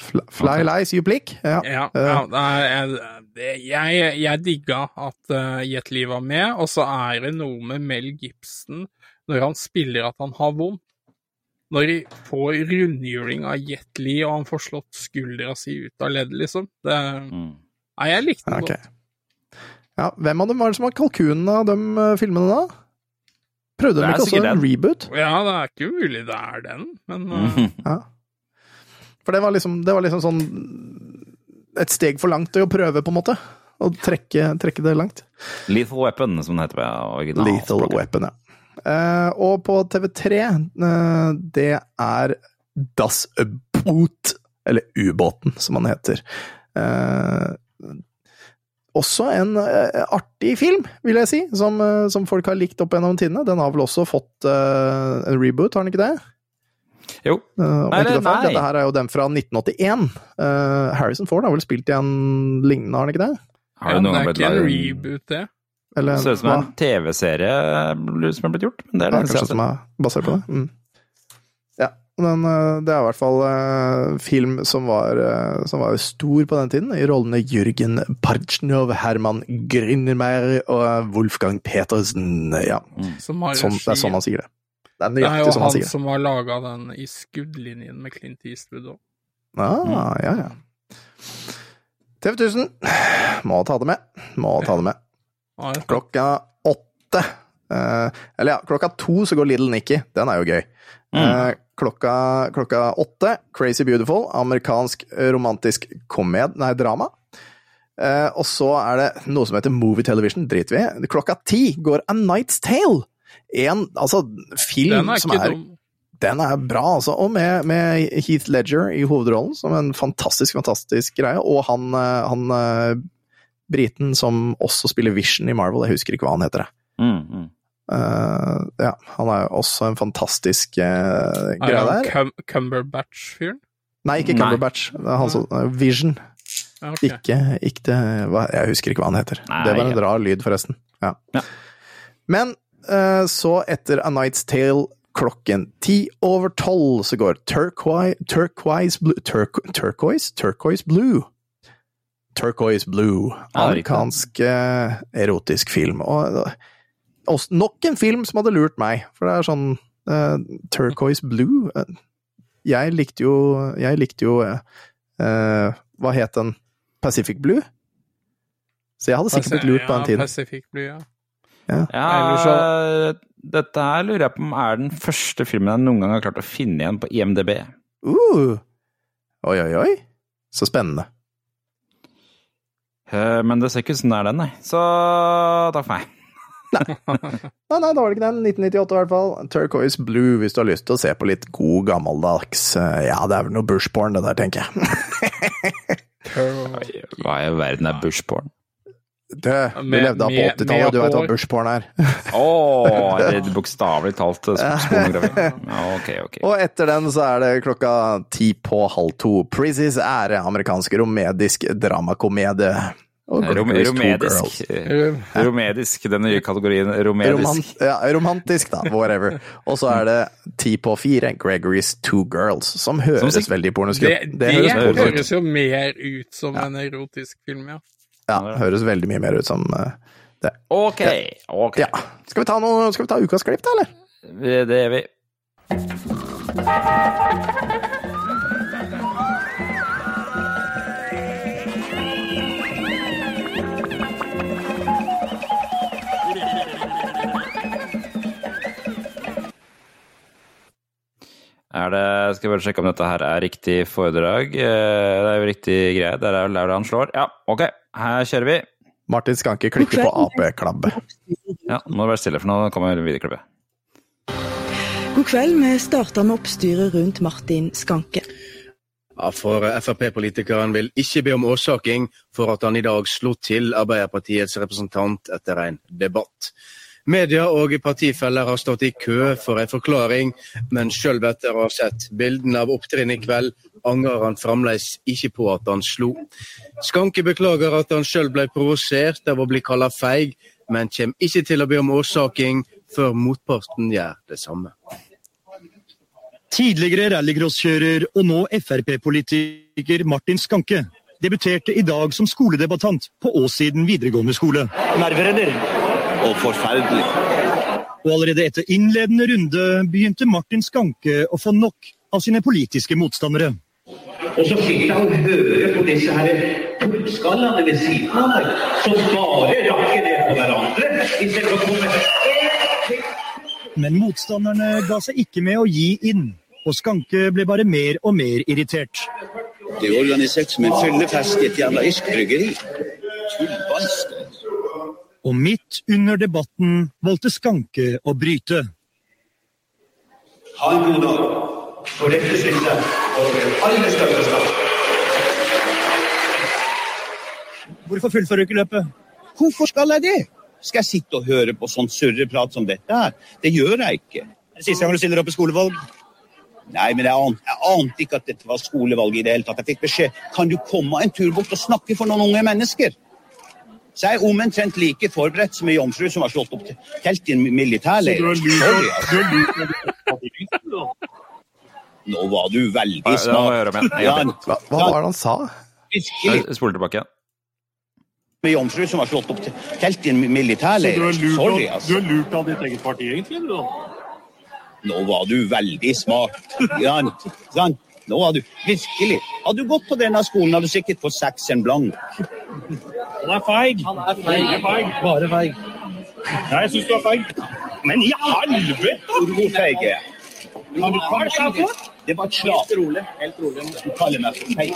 Fly, fly lies, you plick. Ja. Ja, Eh, ja det er, jeg- det, jeg, jeg digga at uh, Jet Li var med, og så er det noe med Mel Gibson når han spiller at han har vondt. Når de får rundhjuling av Jet Li, og han får slått skuldra si ut av ledd, liksom. Det, Mm. nei, jeg likte det okay. godt. Ja, hvem av dem var det som var kalkunen av de eh, filmene da? Prøvde Det de ikke også en den. reboot? Ja, det er ikke mulig det er den, men uh. Ja. For det var liksom, det var liksom sånn et steg for langt å prøve, på en måte. Å trekke, trekke det langt. Lethal Weapon, som det heter på original. Lethal Weapon, ja. Uh, og på TV3, uh, det er Das Boot, eller Ubåten, som han heter. Eh, også en eh, artig film, vil jeg si, som, eh, som folk har likt opp gjennom tidene. Den har vel også fått uh, en reboot, har den ikke det? Jo. Uh, Nei, det er nei. Dette her er jo den fra 1981. Uh, Harrison Ford har vel spilt i en lignende, har han ikke det? Har det det er ikke en reboot, det. Eller, Det ser ut som hva? en TV-serie som er blitt gjort, men det er Ja, det eneste kanskje som er basert på det. Mm. Men eh, det er i hvert fall eh, film som var, eh, som var stor på den tiden, i rollene Jürgen Parchnov, Herman Grünermeier og Wolfgang Petersen. Ja, Som har sånn, det er sånn han sier det. Det er Det er jo sånn han han som har laga den i skuddlinjen med Clint Eastwood òg. Ah, ja, ja. TV 1000. Må ta det med. Må ta det med. Klokka åtte. Eh, eller ja, klokka to så går Little Nicky. Den er jo gøy. Mm. klokka, klokka åtte, Crazy Beautiful, amerikansk romantisk komed... Nei, drama. Eh, og så er det noe som heter Movie Television, driter vi i. Klokka ti går A Night's Tale. En altså, film er som er dum. den er bra, altså. Og med, med Heath Ledger i hovedrollen, som en fantastisk, fantastisk greie. Og han, eh, han eh, briten som også spiller Vision i Marvel, jeg husker ikke hva han heter. Mm, mm. Eh, ja, han er jo også en fantastisk uh, greie der. Cum Cumberbatch-fyren? Nei, ikke Cumberbatch. Det er han som, uh, Vision. Okay. Ikke, ikke det hva, Jeg husker ikke hva han heter. Nei, det var en ja. rar lyd, forresten. Ja. Ja. Men uh, så, etter A Night's Tale klokken ti over tolv, så går Turquoise, turquoise, blue, turqu, turquoise? Turquoise Blue. Turquoise Blue. Amerikansk erotisk film. Og, og nok en film som hadde lurt meg, for det er sånn uh, Turquoise Blue eh, Jeg likte jo Jeg likte jo uh, eh, Hva het den? Pacific Blue? Så jeg hadde sikkert blitt lurt på den Ja, tiden. Pacific Blue, ja. Ja, dette her lurer jeg på om er den første filmen jeg noen gang har klart å finne igjen på IMDb. Uh. Oi, oi, oi. Så spennende. Uh, Men det ser ikke ut som det er den, nei. Så takk for meg. Nei, nei, da var det ikke den. 1998 i hvert fall. Turquoise Blue, hvis du har lyst til å se på litt god, gammeldags eh, Ja, det er vel noe bushporn, det der, tenker jeg. Hva i verden er bushporn? Du, du levde av på 80-tallet, du veit hva bushporn er. Å, er det bokstavelig talt eh, pornografi? Ja, ok, ok. Og etter den så er det klokka ti på halv to. Prizzies ære, amerikansk romedisk dramakomedie. Rom romedisk. eh, Romedisk, den nye kategorien romedisk. Romant, ja, romantisk, da. Whatever. Og så er det ti på fire, Gregory's Two Girls, som høres som, veldig pornosk Det, ut. det, høres porno høres jo mer ut som en erotisk film, ja. Ja, høres veldig mye mer ut som eh, det. Ok, ok. Ja. Skal vi ta, noe, skal vi ta ukas klipp, da, eller? Det gjør vi. Er det, skal jeg bare sjekke om dette her er riktig foredrag. Eh, Det er jo riktig greie. Der er der han slår. Ja, ok. Her kjører vi. Martin skal ikke klikke på AP-klabbe. Ja, nå må du være stille, for nå kommer videoklippet. God kveld. Vi starter med oppstyret rundt Martin Skanke. Ja, for Frp-politikeren vil ikke be om årsaking for at han i dag slo til Arbeiderpartiets representant etter en debatt. Media og partifeller har stått i kø for en forklaring, men sjøl etter å ha sett bildene av opptrinnet i kveld, angrer han fremdeles ikke på at han slo. Skanke beklager at han sjøl ble provosert av å bli kalla feig, men kommer ikke til å be om årsaking før motparten gjør det samme. Tidligere rallycrosskjører og nå Frp-politiker Martin Skanke debuterte i dag som skoledebattant på Åssiden videregående skole. Nerveredder. Og forferdelig. Og allerede etter innledende runde begynte Martin Skanke å få nok av sine politiske motstandere. Og så fikk han høre på disse her tullskallene ved siden av meg, som bare rakker ned på hverandre. istedenfor å komme Men motstanderne ga seg ikke med å gi inn, og Skanke ble bare mer og mer irritert. Det er organisert som en fyllefest i et jævla irsk bryggeri. Tullballster. Og midt under debatten valgte Skanke å bryte. Ha en god dag. For dette den aller største skam. Hvorfor fullfører du ikke løpet? Hvorfor skal jeg det? Skal jeg sitte og høre på sånn surreprat som dette her? Det gjør jeg ikke. Det Siste gang du stiller opp i skolevalg? Nei, men jeg ante, jeg ante ikke at dette var skolevalg i det hele tatt. Jeg fikk beskjed kan du komme en tur bort og snakke for noen unge mennesker. Så jeg er omtrent like forberedt som ei jomfru som har slått opp telt i en militærleir. Sorry, altså. Nå var du veldig smart. Ja, Hva, hva var det han sa? Spol tilbake Med jomfru som har slått opp telt i en militærleir. Sorry, altså. lurt av ditt eget parti, egentlig? Nå var du veldig smart. Ja, Jan, nå har du virkelig Hadde du gått på denne skolen, hadde du sikkert fått seks en blank. Han er feig. Han er feig. Bare feig. Nei, jeg syns du er feig. Men i helvete! Hvor feig er jeg? Hva er det for? Det var et slag. Helt rolig. Helt rolig. Du kaller meg for feig.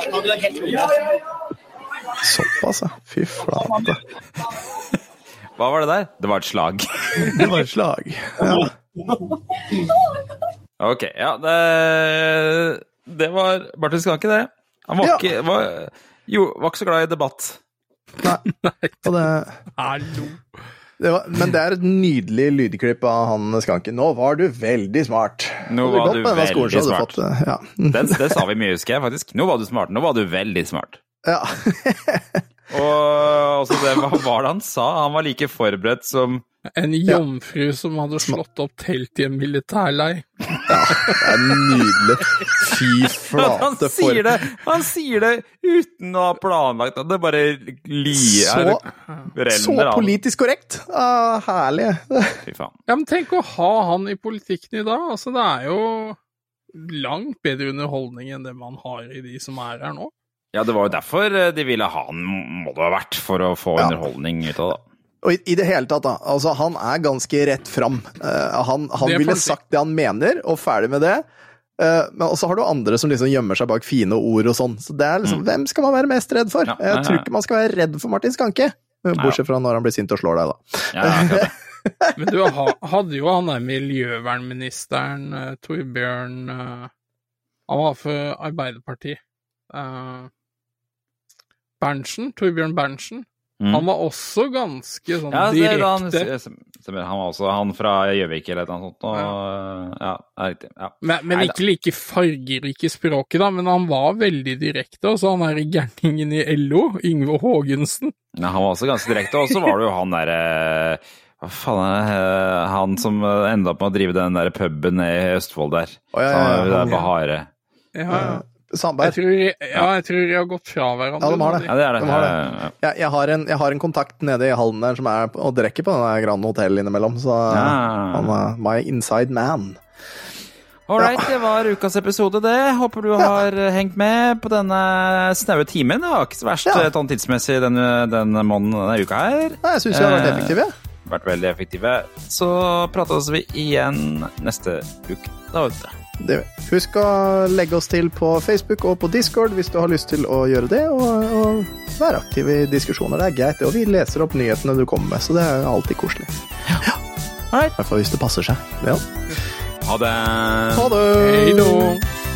Såpass, ja. Fy flate. Hva var det der? Det var et slag. Det var et slag. Ja. Ok, ja, det, det var Martin Skanke, det. Han var Ja. ikke, var, jo, var ikke så glad i debatt. Og det, Hallo. det var, men det er et nydelig lydklipp av han Skanken. Nå var du veldig smart. Nå var du veldig skolen, smart. fått, ja. Det, det sa vi mye, husker jeg faktisk. Nå var du smart. Nå var du veldig smart. ja. Og også det, hva var det han sa? Han var like forberedt som En jomfru som hadde slått opp telt i en militærleir. Det er nydelig. Fy Han flate sier det Han sier det uten å ha planlagt det. Det bare lier Så, renner så politisk korrekt. Ah, herlig. Fy faen. Ja, men tenk å ha han i politikken i dag. Altså, det er jo langt bedre underholdning enn det man har i de som er her nå. Ja, det var jo derfor eh, de ville ha han, må det ha vært, for å få Ja. underholdning ut av det. Og i, i det hele tatt, da. Altså, han er ganske rett fram. Uh, han han ville faktisk- sagt det han mener, og ferdig med det. Eh, men også har du andre som liksom gjemmer seg bak fine ord og sånn. Så det er liksom, Hvem skal man være mest redd for? Mm. Ja, Jeg tror ikke man skal være redd for Martin Skanke. Bortsett fra når han blir sint og slår deg, da. Ja. Men du hadde jo han der miljøvernministeren, eh, Torbjørn Han var for Arbeiderpartiet. Eh, Berntsen, Torbjørn Berntsen. Mm. Han var også ganske sånn Ja, det er han, stemmer. han var også han fra Gjøvik eller noe sånt. Og, ja, er riktig. Ja. Men, men ikke like fargerik i språket, da. Men han var veldig direkte. Og så han derre gærningen i LO, Yngve Haagensen. Ja, han var også ganske direkte. Og så var det jo han derre Hva faen er det? eh, Han som enda opp med å drive den der puben i Østfold der. Oh, ja, han ja, var jo der på ja. Ja, ja. Jeg tror, ja, jeg tror de har gått fra hverandre. Ja, de har det. Ja, det er det. De har det. Jeg, jeg, har en, jeg har en kontakt nede i hallen der som er og drikker på denne Grand Hotel innimellom, så Ja. han er my inside man. Ålreit, det var ukas episode, det. Håper du har hengt med på denne snaue timen. Det var ikke så verst Ja. eh, sånn tidsmessig denne, denne måneden denne uka her. Nei, jeg syns vi har vært Eh, effektive. Vært veldig effektive. Så prates vi igjen neste uke. Da vet du. Det, husk å legge oss til på Facebook og på Discord hvis du har lyst til å gjøre det, og, og være aktiv i diskusjoner. Det er greit, det, og vi leser opp nyhetene du kommer med, så det er alltid koselig. Ja. I hvert fall hvis det passer seg. Ja. Ha det. Ha det! Hei då!